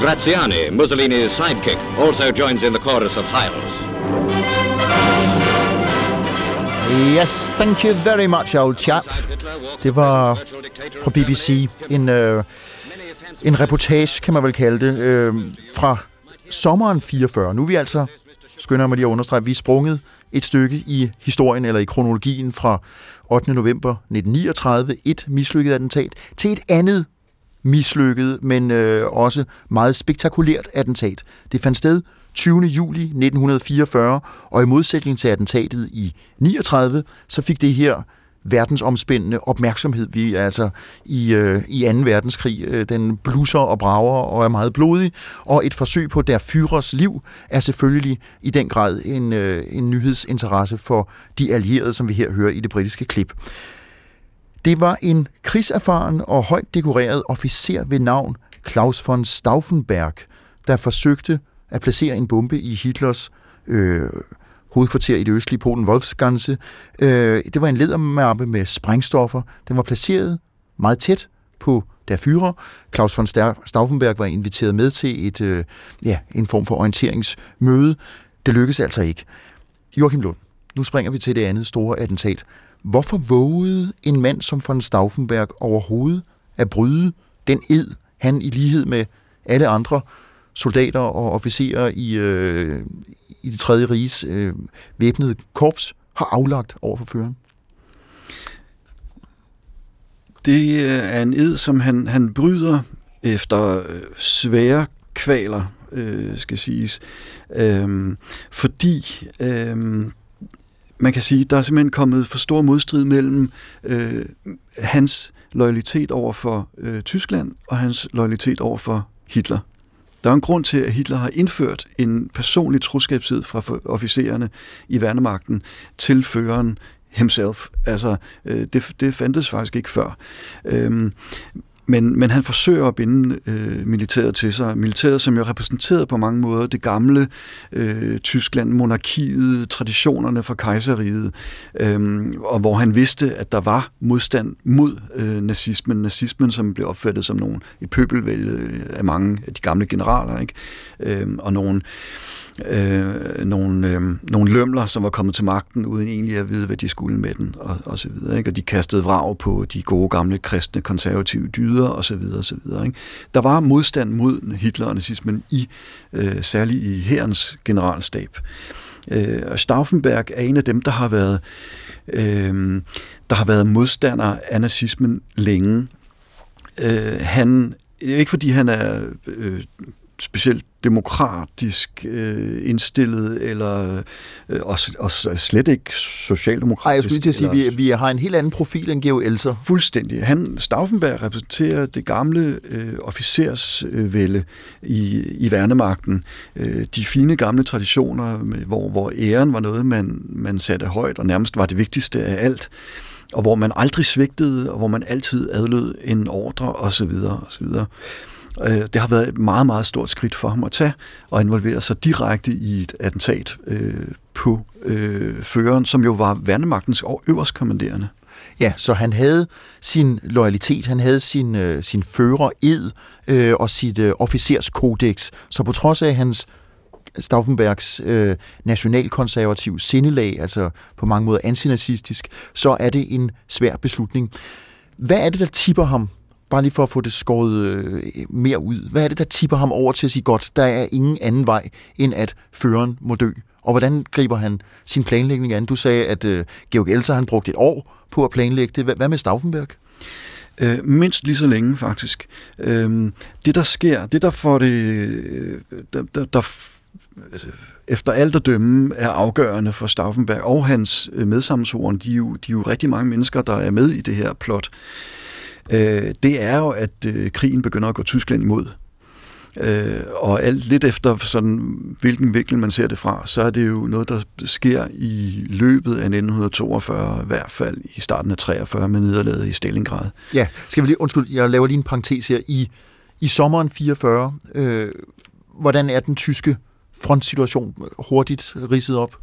Graziani, Mussolini's sidekick, also joins in the chorus of Heils. Yes, thank you very much, old chap. Det var fra BBC. En, øh, en reportage, kan man vel kalde det, øh, fra sommeren 44. Nu er vi altså, skynder mig lige at understrege, vi er sprunget et stykke i historien, eller i kronologien fra 8. november 1939, et mislykket attentat, til et andet mislykket, men øh, også meget spektakulært attentat. Det fandt sted 20. juli 1944, og i modsætning til attentatet i 39, så fik det her verdensomspændende opmærksomhed. Vi er altså i, øh, i 2. verdenskrig. Øh, den blusser og brager og er meget blodig, og et forsøg på der Führers liv er selvfølgelig i den grad en, øh, en nyhedsinteresse for de allierede, som vi her hører i det britiske klip. Det var en krigserfaren og højt dekoreret officer ved navn Klaus von Stauffenberg, der forsøgte at placere en bombe i Hitlers øh, hovedkvarter i det østlige Polen, Wolfsganse. Øh, det var en ledermappe med sprængstoffer. Den var placeret meget tæt på der fyrer. Klaus von Stauffenberg var inviteret med til et, øh, ja, en form for orienteringsmøde. Det lykkedes altså ikke. Joachim Lund, nu springer vi til det andet store attentat. Hvorfor vågede en mand som von Stauffenberg overhovedet at bryde den ed, han i lighed med alle andre soldater og officerer i, øh, i det tredje riges øh, væbnede korps har aflagt over for føreren? Det øh, er en ed, som han, han bryder efter øh, svære kvaler, øh, skal siges. Øh, fordi øh, man kan sige, der er simpelthen kommet for stor modstrid mellem øh, hans loyalitet over for øh, Tyskland og hans loyalitet over for Hitler. Der er en grund til, at Hitler har indført en personlig troskabsid fra officererne i værnemagten til føreren himself. Altså, øh, det, det fandtes faktisk ikke før. Øhm, men, men han forsøger at binde øh, militæret til sig. Militæret, som jo repræsenterede på mange måder det gamle øh, Tyskland, monarkiet, traditionerne fra kejseriet, øh, og hvor han vidste, at der var modstand mod øh, nazismen. Nazismen, som blev opfattet som nogen, et pøbelvælde øh, af mange af de gamle generaler, ikke? Øh, og nogen øh, nogle, øh, nogle lømler, som var kommet til magten, uden egentlig at vide, hvad de skulle med den, og, og så videre. Ikke? Og de kastede vrag på de gode gamle kristne konservative dyder, og så videre, og så videre. Ikke? Der var modstand mod Hitler og nazismen, i, øh, særligt i herrens generalstab. Øh, og Stauffenberg er en af dem, der har været, øh, der har været modstander af nazismen længe. Øh, han ikke fordi han er øh, specielt demokratisk øh, indstillet, eller øh, også, også slet ikke socialdemokratisk. Nej, jeg skulle lige til at sige, at vi, vi har en helt anden profil end Georg Elser. Fuldstændig. Han, Stauffenberg repræsenterer det gamle øh, officersvælde i, i værnemagten. Øh, de fine gamle traditioner, med, hvor, hvor æren var noget, man, man satte højt, og nærmest var det vigtigste af alt og hvor man aldrig svigtede, og hvor man altid adlød en ordre osv. osv. Øh, det har været et meget, meget stort skridt for ham at tage og involvere sig direkte i et attentat øh, på øh, føreren, som jo var værnemagtens øverstkommanderende. Ja, så han havde sin loyalitet, han havde sin, øh, sin fører ed øh, og sit øh, officerskodex. Så på trods af hans Stauffenbergs øh, nationalkonservative sindelag, altså på mange måder antinazistisk, så er det en svær beslutning. Hvad er det, der tipper ham bare lige for at få det skåret øh, mere ud. Hvad er det, der tipper ham over til at sige, godt, der er ingen anden vej, end at føreren må dø? Og hvordan griber han sin planlægning an? Du sagde, at øh, Georg Elser han brugte et år på at planlægge det. Hvad med Stauffenberg? Øh, mindst lige så længe, faktisk. Øh, det, der sker, det der får det... Øh, der, der, der altså, efter alt at dømme er afgørende for Stauffenberg og hans øh, medsammensvoren. De er, jo, de er jo rigtig mange mennesker, der er med i det her plot øh, øh, det er jo, at øh, krigen begynder at gå Tyskland imod. Øh, og alt lidt efter sådan, hvilken vinkel man ser det fra, så er det jo noget, der sker i løbet af 1942, i hvert fald i starten af 43 med nederlaget i Stalingrad. Ja, skal vi lige, undskyld, jeg laver lige en parentes her. I, i sommeren 44, øh, hvordan er den tyske frontsituation hurtigt ridset op?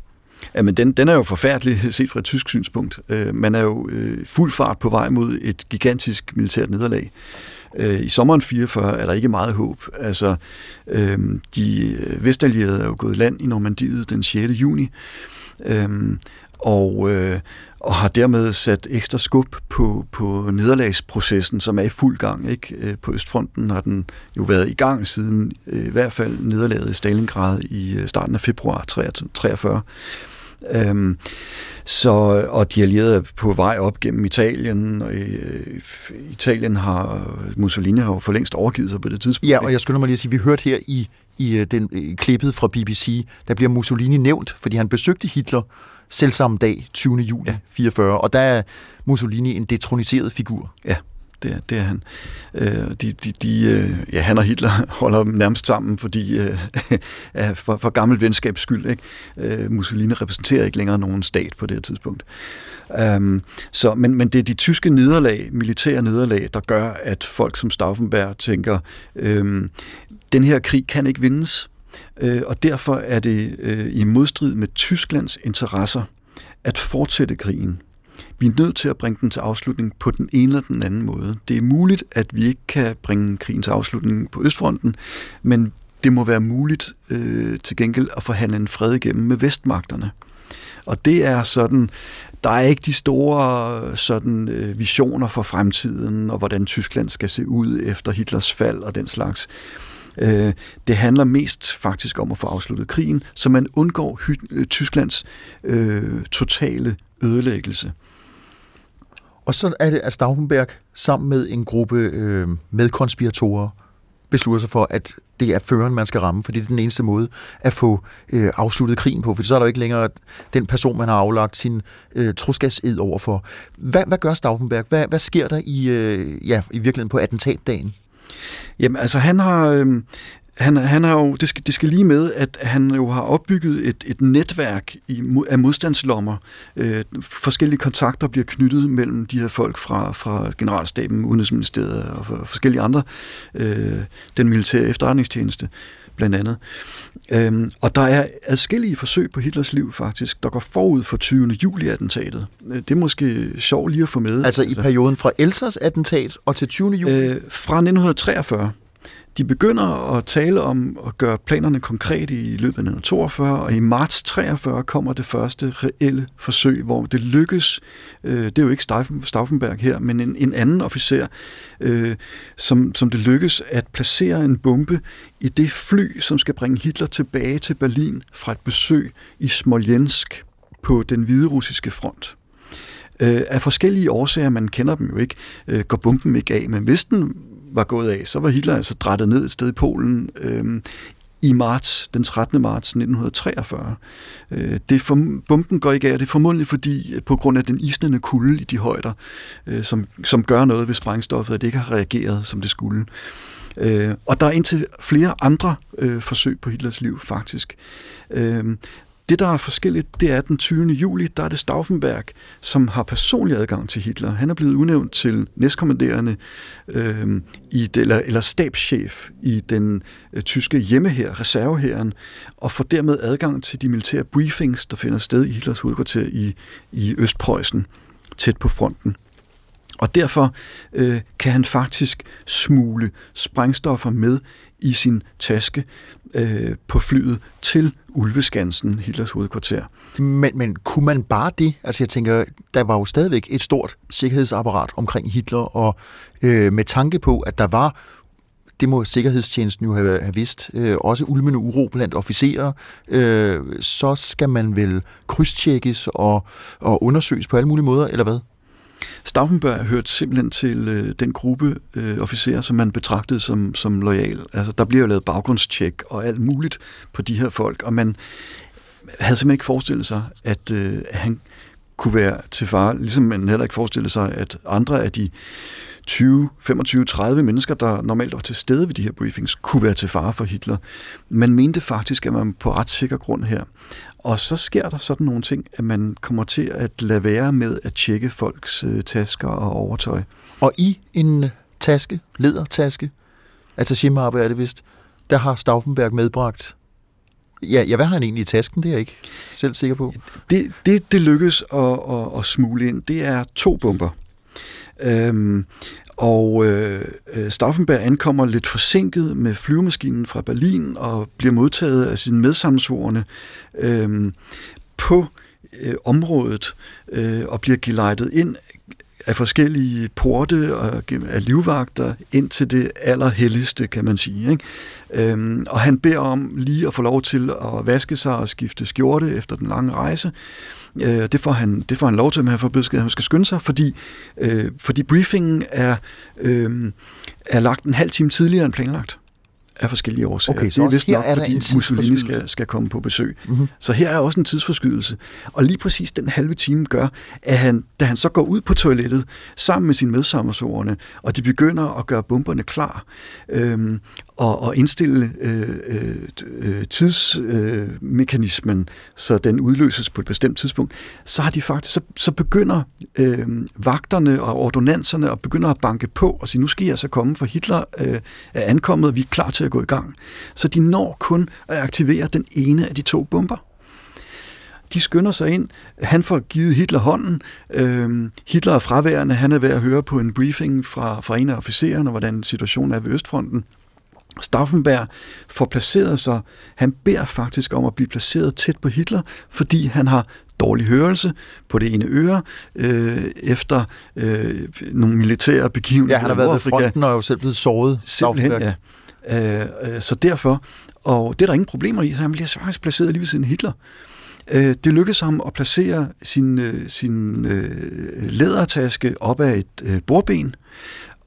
Jamen, den, den er jo forfærdelig set fra et tysk synspunkt. Øh, man er jo øh, fuld fart på vej mod et gigantisk militært nederlag. Øh, I sommeren 44 er der ikke meget håb. Altså, øh, de øh, vestallierede er jo gået land i Normandiet den 6. juni, øh, og, øh, og har dermed sat ekstra skub på, på nederlagsprocessen, som er i fuld gang. Ikke? Øh, på Østfronten har den jo været i gang siden øh, i hvert fald nederlaget i Stalingrad i øh, starten af februar 43. Øhm, så, og de allierede er på vej op gennem Italien, og øh, Italien har, Mussolini har jo for længst overgivet sig på det tidspunkt. Ja, og jeg skynder mig lige at sige, vi hørte her i, i øh, den i klippet fra BBC, der bliver Mussolini nævnt, fordi han besøgte Hitler selv samme dag, 20. juli ja. 44, og der er Mussolini en detroniseret figur. Ja det er, det er han. Øh, de, de, de, øh, ja, han og Hitler holder nærmest sammen, fordi øh, for, for gammel venskabs skyld. Ikke? Øh, Mussolini repræsenterer ikke længere nogen stat på det her tidspunkt. Um, så, men, men det er de tyske nederlag, militære nederlag, der gør, at folk som Stauffenberg tænker, øhm, den her krig kan ikke vindes, øh, og derfor er det øh, i modstrid med Tysklands interesser at fortsætte krigen. Vi er nødt til at bringe den til afslutning på den ene eller den anden måde. Det er muligt, at vi ikke kan bringe krigen til afslutning på Østfronten, men det må være muligt øh, til gengæld at forhandle en fred igennem med vestmagterne. Og det er sådan, der er ikke de store sådan, øh, visioner for fremtiden, og hvordan Tyskland skal se ud efter Hitlers fald og den slags. Øh, det handler mest faktisk om at få afsluttet krigen, så man undgår øh, Tysklands øh, totale ødelæggelse. Og så er det, at Stauffenberg sammen med en gruppe øh, medkonspiratorer beslutter sig for, at det er føreren, man skal ramme, fordi det er den eneste måde at få øh, afsluttet krigen på, for så er der jo ikke længere den person, man har aflagt sin øh, troskabsed overfor. Hvad, hvad gør Stauffenberg? Hvad, hvad sker der i, øh, ja, i virkeligheden på attentatdagen? Jamen, altså han har, øh, han, han har jo, det skal, det skal lige med, at han jo har opbygget et, et netværk i, af modstandslommer. Øh, forskellige kontakter bliver knyttet mellem de her folk fra, fra Generalstaben, Udenrigsministeriet og for, forskellige andre. Øh, den militære efterretningstjeneste blandt andet. Øhm, og der er adskillige forsøg på Hitlers liv faktisk, der går forud for 20. juli-attentatet. Øh, det er måske sjovt lige at få med. Altså i altså, perioden fra Elsers attentat og til 20. juli? Øh, fra 1943. De begynder at tale om at gøre planerne konkrete i løbet af 1942, og i marts 43 kommer det første reelle forsøg, hvor det lykkes, øh, det er jo ikke Stauffenberg her, men en, en anden officer, øh, som, som det lykkes at placere en bombe i det fly, som skal bringe Hitler tilbage til Berlin fra et besøg i Smolensk på den hvide russiske front. Øh, af forskellige årsager, man kender dem jo ikke, øh, går bomben ikke af, men hvis den var gået af, så var Hitler altså drættet ned et sted i Polen øh, i marts, den 13. marts 1943. Øh, det for, bomben går ikke af, og det er formodentlig fordi, på grund af den isnende kulde i de højder, øh, som, som gør noget ved sprængstoffet, at det ikke har reageret, som det skulle. Øh, og der er indtil flere andre øh, forsøg på Hitlers liv, faktisk. Øh, det, der er forskelligt, det er, at den 20. juli, der er det Stauffenberg, som har personlig adgang til Hitler. Han er blevet udnævnt til næstkommanderende øh, i det, eller, eller stabschef i den øh, tyske hjemmehær, reservehæren, og får dermed adgang til de militære briefings, der finder sted i Hitlers hovedkvarter i, i Østpreussen, tæt på fronten. Og derfor øh, kan han faktisk smule sprængstoffer med i sin taske øh, på flyet til Ulveskansen, Hitlers hovedkvarter. Men, men kunne man bare det? Altså jeg tænker, der var jo stadigvæk et stort sikkerhedsapparat omkring Hitler, og øh, med tanke på, at der var det må Sikkerhedstjenesten jo have, have vidst, øh, også ulmende uro blandt officerer, øh, så skal man vel krydstjekkes og, og undersøges på alle mulige måder, eller hvad? Stauffenberg hørte simpelthen til øh, den gruppe øh, officerer, som man betragtede som, som lojal. Altså, der bliver jo lavet baggrundstjek og alt muligt på de her folk, og man havde simpelthen ikke forestillet sig, at, øh, at han kunne være til fare, ligesom man heller ikke forestillede sig, at andre af de 20, 25, 30 mennesker, der normalt var til stede ved de her briefings, kunne være til fare for Hitler. Man mente faktisk, at man på ret sikker grund her. Og så sker der sådan nogle ting, at man kommer til at lade være med at tjekke folks øh, tasker og overtøj. Og i en taske, ledertaske, attaché er det vist, der har Stauffenberg medbragt Ja, ja, hvad har han egentlig i tasken? Det er jeg ikke selv sikker på. Det, det, det lykkes at, at, at smule ind. Det er to bomber. Øhm, og øh, øh, Stauffenberg ankommer lidt forsinket med flyvemaskinen fra Berlin og bliver modtaget af sine medsammensvorene øh, på øh, området øh, og bliver gelejtet ind af forskellige porte og af livvagter ind til det allerhelligste, kan man sige. Ikke? Øhm, og han beder om lige at få lov til at vaske sig og skifte skjorte efter den lange rejse. Øh, det, får han, det får han lov til, men han får besked, at han skal skynde sig, fordi, øh, fordi briefingen er, øh, er lagt en halv time tidligere end planlagt af forskellige årsager. Okay, så det er vist nok, er der fordi Mussolini skal, skal komme på besøg. Mm-hmm. Så her er også en tidsforskydelse. Og lige præcis den halve time gør, at han, da han så går ud på toilettet sammen med sine medsammersordene, og de begynder at gøre bomberne klar, øhm, og, og indstille øh, øh, øh, tidsmekanismen, øh, så den udløses på et bestemt tidspunkt, så har de faktisk, så, så begynder øh, vagterne og ordonnanserne at begynder at banke på og sige, nu skal jeg så altså komme, for Hitler øh, er ankommet, og vi er klar til at gå i gang. Så de når kun at aktivere den ene af de to bomber. De skynder sig ind. Han får givet Hitler hånden. Øhm, Hitler er fraværende. Han er ved at høre på en briefing fra, fra en af officererne, hvordan situationen er ved Østfronten. Stauffenberg får placeret sig, han beder faktisk om at blive placeret tæt på Hitler, fordi han har dårlig hørelse på det ene øre, øh, efter øh, nogle militære begivenheder. Ja, han har været ved fronten og er jo selv blevet såret. Simpelthen, ja. Øh, øh, så derfor, og det er der ingen problemer i, så han bliver faktisk placeret lige ved siden Hitler. Øh, det lykkedes ham at placere sin, øh, sin øh, lædertaske op af et øh, bordben,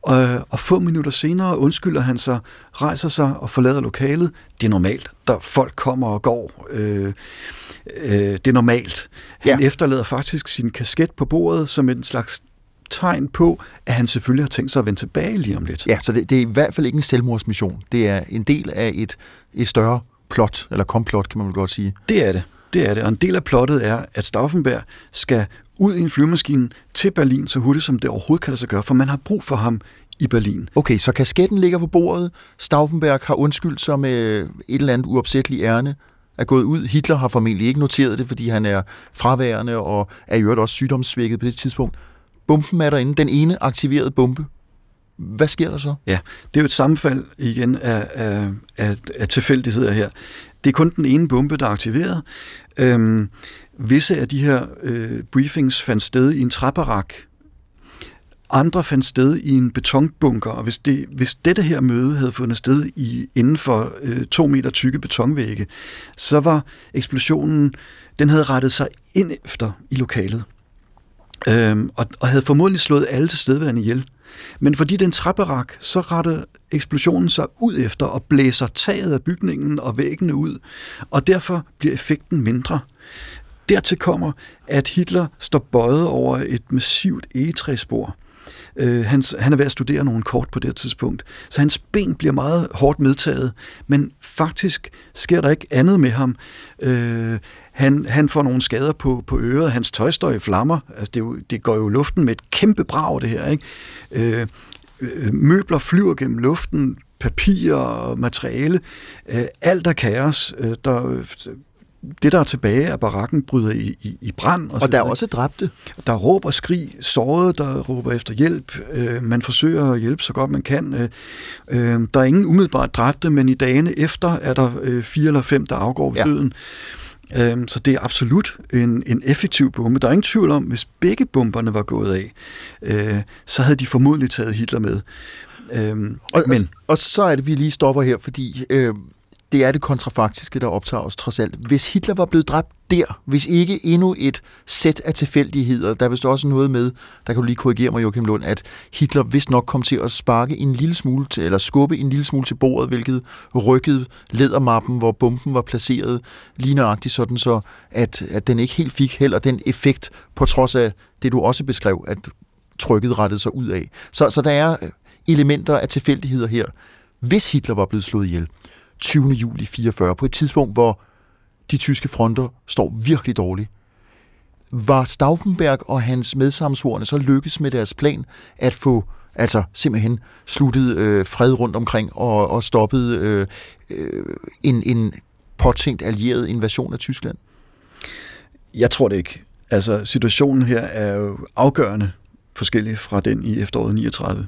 og, og få minutter senere undskylder han sig, rejser sig og forlader lokalet. Det er normalt. Der folk kommer og går. Øh, øh, det er normalt. Han ja. efterlader faktisk sin kasket på bordet som en slags tegn på, at han selvfølgelig har tænkt sig at vende tilbage lige om lidt. Ja, så det, det er i hvert fald ikke en selvmordsmission. Det er en del af et, et større plot, eller komplot, kan man vel godt sige. Det er det. Det er det. Og en del af plottet er, at Stauffenberg skal ud i en flyvemaskine til Berlin så hurtigt, som det overhovedet kan lade sig gøre, for man har brug for ham i Berlin. Okay, så kasketten ligger på bordet. Stauffenberg har undskyldt sig med et eller andet uopsætteligt ærne er gået ud. Hitler har formentlig ikke noteret det, fordi han er fraværende og er i øvrigt også sygdomssvækket på det tidspunkt. Bomben er derinde. Den ene aktiverede bombe. Hvad sker der så? Ja, det er jo et sammenfald igen af, af, af, af tilfældigheder her. Det er kun den ene bombe, der er aktiveret. Øhm, visse af de her øh, briefings fandt sted i en træbarak. Andre fandt sted i en betonbunker, og hvis, det, hvis dette her møde havde fundet sted i, inden for øh, to meter tykke betonvægge, så var eksplosionen, den havde rettet sig ind efter i lokalet øhm, og, og havde formodentlig slået alle til stedværende ihjel. Men fordi det er en træbarak, så retter eksplosionen sig ud efter og blæser taget af bygningen og væggene ud, og derfor bliver effekten mindre. Dertil kommer, at Hitler står bøjet over et massivt egetræsspor. Øh, han, han er ved at studere nogle kort på det tidspunkt, så hans ben bliver meget hårdt medtaget, men faktisk sker der ikke andet med ham. Øh, han, han får nogle skader på, på øret, hans tøj står i flammer, altså det, jo, det går jo luften med et kæmpe brag det her, ikke? Øh, øh møbler flyver gennem luften, papir og materiale, øh, alt er kaos. Øh, der, det, der er tilbage af barakken, bryder i, i, i brand. Og, og der er også dræbte. Der råber skrig, sårede, der råber efter hjælp. Øh, man forsøger at hjælpe så godt man kan. Øh, øh, der er ingen umiddelbart dræbte, men i dagene efter er der øh, fire eller fem, der afgår ved ja. døden. Øh, så det er absolut en, en effektiv bombe. Der er ingen tvivl om, hvis begge bomberne var gået af, øh, så havde de formodentlig taget Hitler med. Øhm, og, men, og, og så er det, vi lige stopper her, fordi øh, det er det kontrafaktiske, der optager os trods alt. Hvis Hitler var blevet dræbt der, hvis ikke endnu et sæt af tilfældigheder, der er vist også noget med, der kan du lige korrigere mig, Joachim Lund, at Hitler vist nok kom til at sparke en lille smule til, eller skubbe en lille smule til bordet, hvilket rykkede ledermappen, hvor bomben var placeret lige nøjagtigt sådan, så at, at den ikke helt fik heller den effekt, på trods af det, du også beskrev, at trykket rettede sig ud af. Så, så der er øh, elementer af tilfældigheder her. Hvis Hitler var blevet slået ihjel, 20. juli 44, på et tidspunkt, hvor de tyske fronter står virkelig dårligt. Var Stauffenberg og hans medsamsvorene så lykkes med deres plan at få altså simpelthen sluttet øh, fred rundt omkring og, og stoppet øh, øh, en, en påtænkt allieret invasion af Tyskland? Jeg tror det ikke. Altså, situationen her er jo afgørende forskellig fra den i efteråret 39.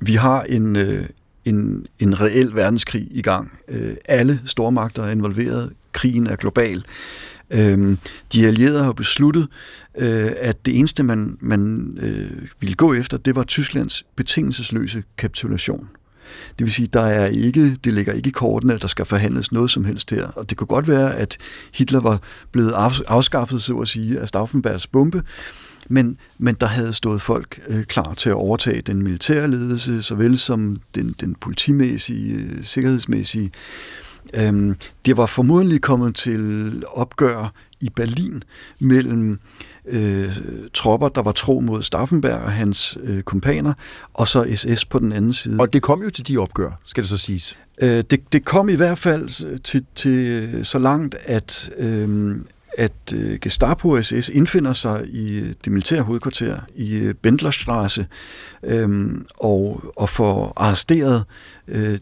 Vi har en, øh, en, en reel verdenskrig i gang. Øh, alle stormagter er involveret. Krigen er global. Øh, de allierede har besluttet, øh, at det eneste, man, man øh, ville gå efter, det var Tysklands betingelsesløse kapitulation. Det vil sige, der er ikke, det ligger ikke i kortene, at der skal forhandles noget som helst her. Og det kunne godt være, at Hitler var blevet afskaffet, så at sige, af Stauffenbergs bombe, men, men der havde stået folk øh, klar til at overtage den militære ledelse, såvel som den, den politimæssige, øh, sikkerhedsmæssige. Øhm, det var formodentlig kommet til opgør i Berlin mellem øh, tropper, der var tro mod Stauffenberg og hans øh, kompaner, og så SS på den anden side. Og det kom jo til de opgør, skal det så siges? Øh, det, det kom i hvert fald til, til så langt, at, øh, at øh, Gestapo SS indfinder sig i øh, det militære hovedkvarter i øh, Bendlerstrasse øh, og, og får arresteret øh,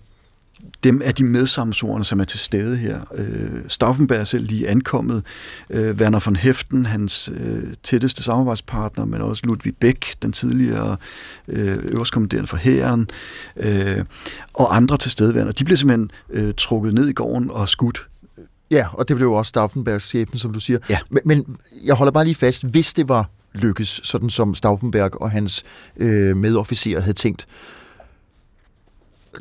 dem af de medsamsorerne, som er til stede her. Øh, Stauffenberg er selv lige ankommet. Øh, Werner von Heften, hans øh, tætteste samarbejdspartner, men også Ludwig Beck, den tidligere øh, øverstkommanderende for hæren, øh, og andre tilstedeværende. De bliver simpelthen øh, trukket ned i gården og skudt Ja, og det blev jo også Stauffenbergs skæbne, som du siger. Ja. Men, men jeg holder bare lige fast, hvis det var lykkes, sådan som Stauffenberg og hans øh, medofficerer havde tænkt.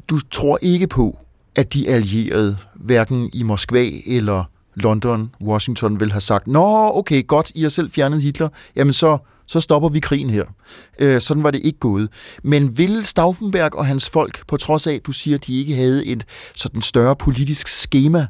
Du tror ikke på, at de allierede, hverken i Moskva eller London, Washington, vil have sagt, Nå, okay, godt, I har selv fjernet Hitler, jamen så, så stopper vi krigen her. Øh, sådan var det ikke gået. Men vil Stauffenberg og hans folk, på trods af, at du siger, at de ikke havde et sådan større politisk schema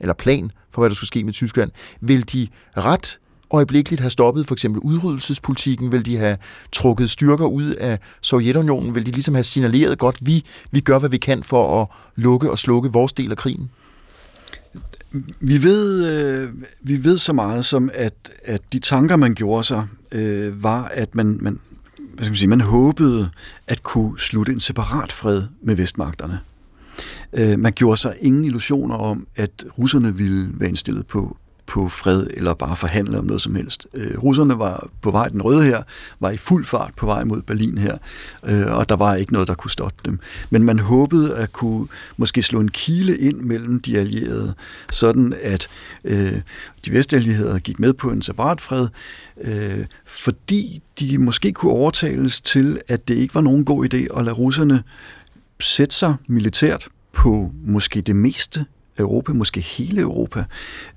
eller plan for, hvad der skulle ske med Tyskland, vil de ret øjeblikkeligt have stoppet for eksempel udryddelsespolitikken? Vil de have trukket styrker ud af Sovjetunionen? Vil de ligesom have signaleret godt, vi, vi gør, hvad vi kan for at lukke og slukke vores del af krigen? Vi ved, øh, vi ved så meget som, at, at de tanker, man gjorde sig, øh, var, at man, man, hvad skal man, sige, man håbede at kunne slutte en separat fred med vestmagterne. Øh, man gjorde sig ingen illusioner om, at russerne ville være indstillet på på fred eller bare forhandle om noget som helst. Øh, russerne var på vej, den røde her, var i fuld fart på vej mod Berlin her, øh, og der var ikke noget, der kunne stoppe dem. Men man håbede at kunne måske slå en kile ind mellem de allierede, sådan at øh, de vestallierede gik med på en separat fred, øh, fordi de måske kunne overtales til, at det ikke var nogen god idé at lade russerne sætte sig militært på måske det meste Europa, måske hele Europa.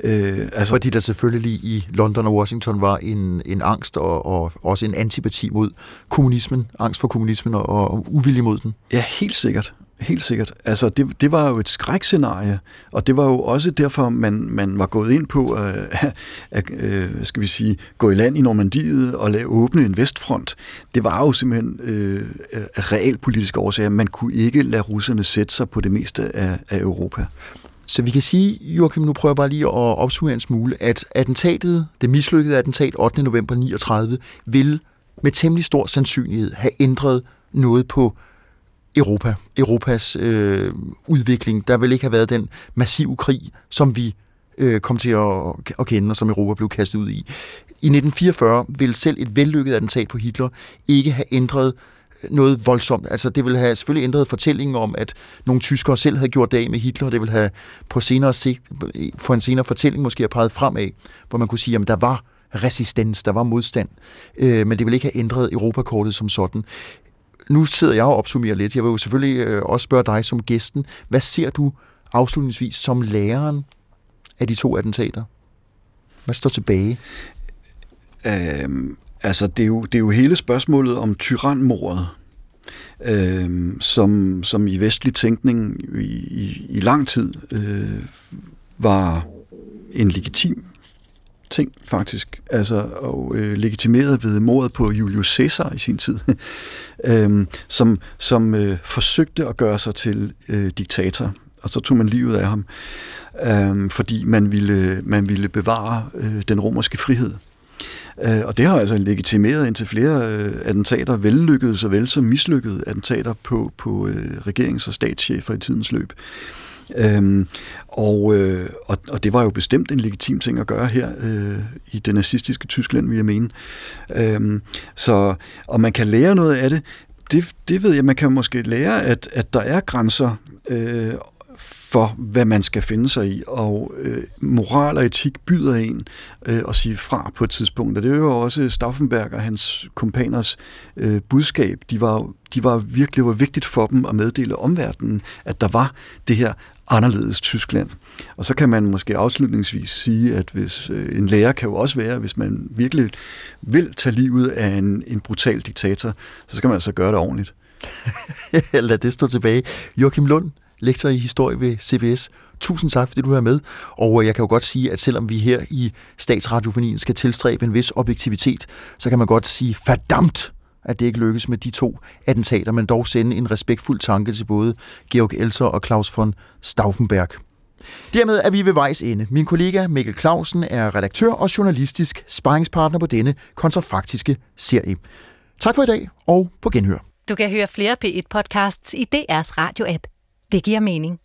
Øh, altså, Fordi der selvfølgelig i London og Washington var en, en angst og, og også en antipati mod kommunismen, angst for kommunismen og, og uvilje mod den. Ja, helt sikkert. Helt sikkert. Altså, det, det var jo et skrækscenarie, og det var jo også derfor, man, man var gået ind på at, at, at øh, skal vi sige, gå i land i Normandiet og lave åbne en vestfront. Det var jo simpelthen øh, af realpolitiske årsager. Man kunne ikke lade russerne sætte sig på det meste af, af Europa. Så vi kan sige, Joachim, nu prøver jeg bare lige at opsummere en smule, at attentatet, det mislykkede attentat 8. november 39, vil med temmelig stor sandsynlighed have ændret noget på Europa, Europas øh, udvikling. Der vil ikke have været den massive krig, som vi øh, kom til at, at kende, og som Europa blev kastet ud i. I 1944 ville selv et vellykket attentat på Hitler ikke have ændret øh, noget voldsomt. Altså det ville have selvfølgelig ændret fortællingen om, at nogle tyskere selv havde gjort dag med Hitler, og det ville have på senere sigt, for en senere fortælling måske have peget fremad, hvor man kunne sige, at der var resistens, der var modstand, øh, men det ville ikke have ændret Europakortet som sådan nu sidder jeg og opsummerer lidt. Jeg vil jo selvfølgelig øh, også spørge dig som gæsten. Hvad ser du afslutningsvis som læreren af de to attentater? Hvad står tilbage? Øhm, altså, det er, jo, det er jo hele spørgsmålet om tyrannmordet, øhm, som, som i vestlig tænkning i, i, i lang tid øh, var en legitim ting, faktisk. Altså, og øh, legitimeret ved mordet på Julius Caesar i sin tid, øh, som, som øh, forsøgte at gøre sig til øh, diktator, og så tog man livet af ham, øh, fordi man ville, man ville bevare øh, den romerske frihed. Øh, og det har altså legitimeret indtil flere øh, attentater, vellykkede såvel som mislykkede attentater på, på øh, regerings- og statschefer i tidens løb. Øhm, og, øh, og, og det var jo bestemt en legitim ting at gøre her øh, i det nazistiske Tyskland, vil jeg mene. Øhm, så, og man kan lære noget af det. Det, det ved jeg, man kan måske lære, at, at der er grænser øh, for, hvad man skal finde sig i, og øh, moral og etik byder en øh, at sige fra på et tidspunkt. Og det er jo også Stauffenberg og hans kompaners øh, budskab. De var, de var virkelig var vigtigt for dem at meddele omverdenen, at der var det her anderledes Tyskland. Og så kan man måske afslutningsvis sige, at hvis øh, en lærer kan jo også være, hvis man virkelig vil tage livet af en, en brutal diktator, så skal man altså gøre det ordentligt. Lad det stå tilbage. Joachim Lund, lektor i historie ved CBS. Tusind tak, fordi du er med. Og øh, jeg kan jo godt sige, at selvom vi her i Statsradiofonien skal tilstræbe en vis objektivitet, så kan man godt sige, fordamt, at det ikke lykkes med de to attentater, men dog sende en respektfuld tanke til både Georg Elser og Claus von Stauffenberg. Dermed er vi ved vejs ende. Min kollega Mikkel Clausen er redaktør og journalistisk sparringspartner på denne kontrafaktiske serie. Tak for i dag, og på genhør. Du kan høre flere P1-podcasts i DR's radio-app. Det giver mening.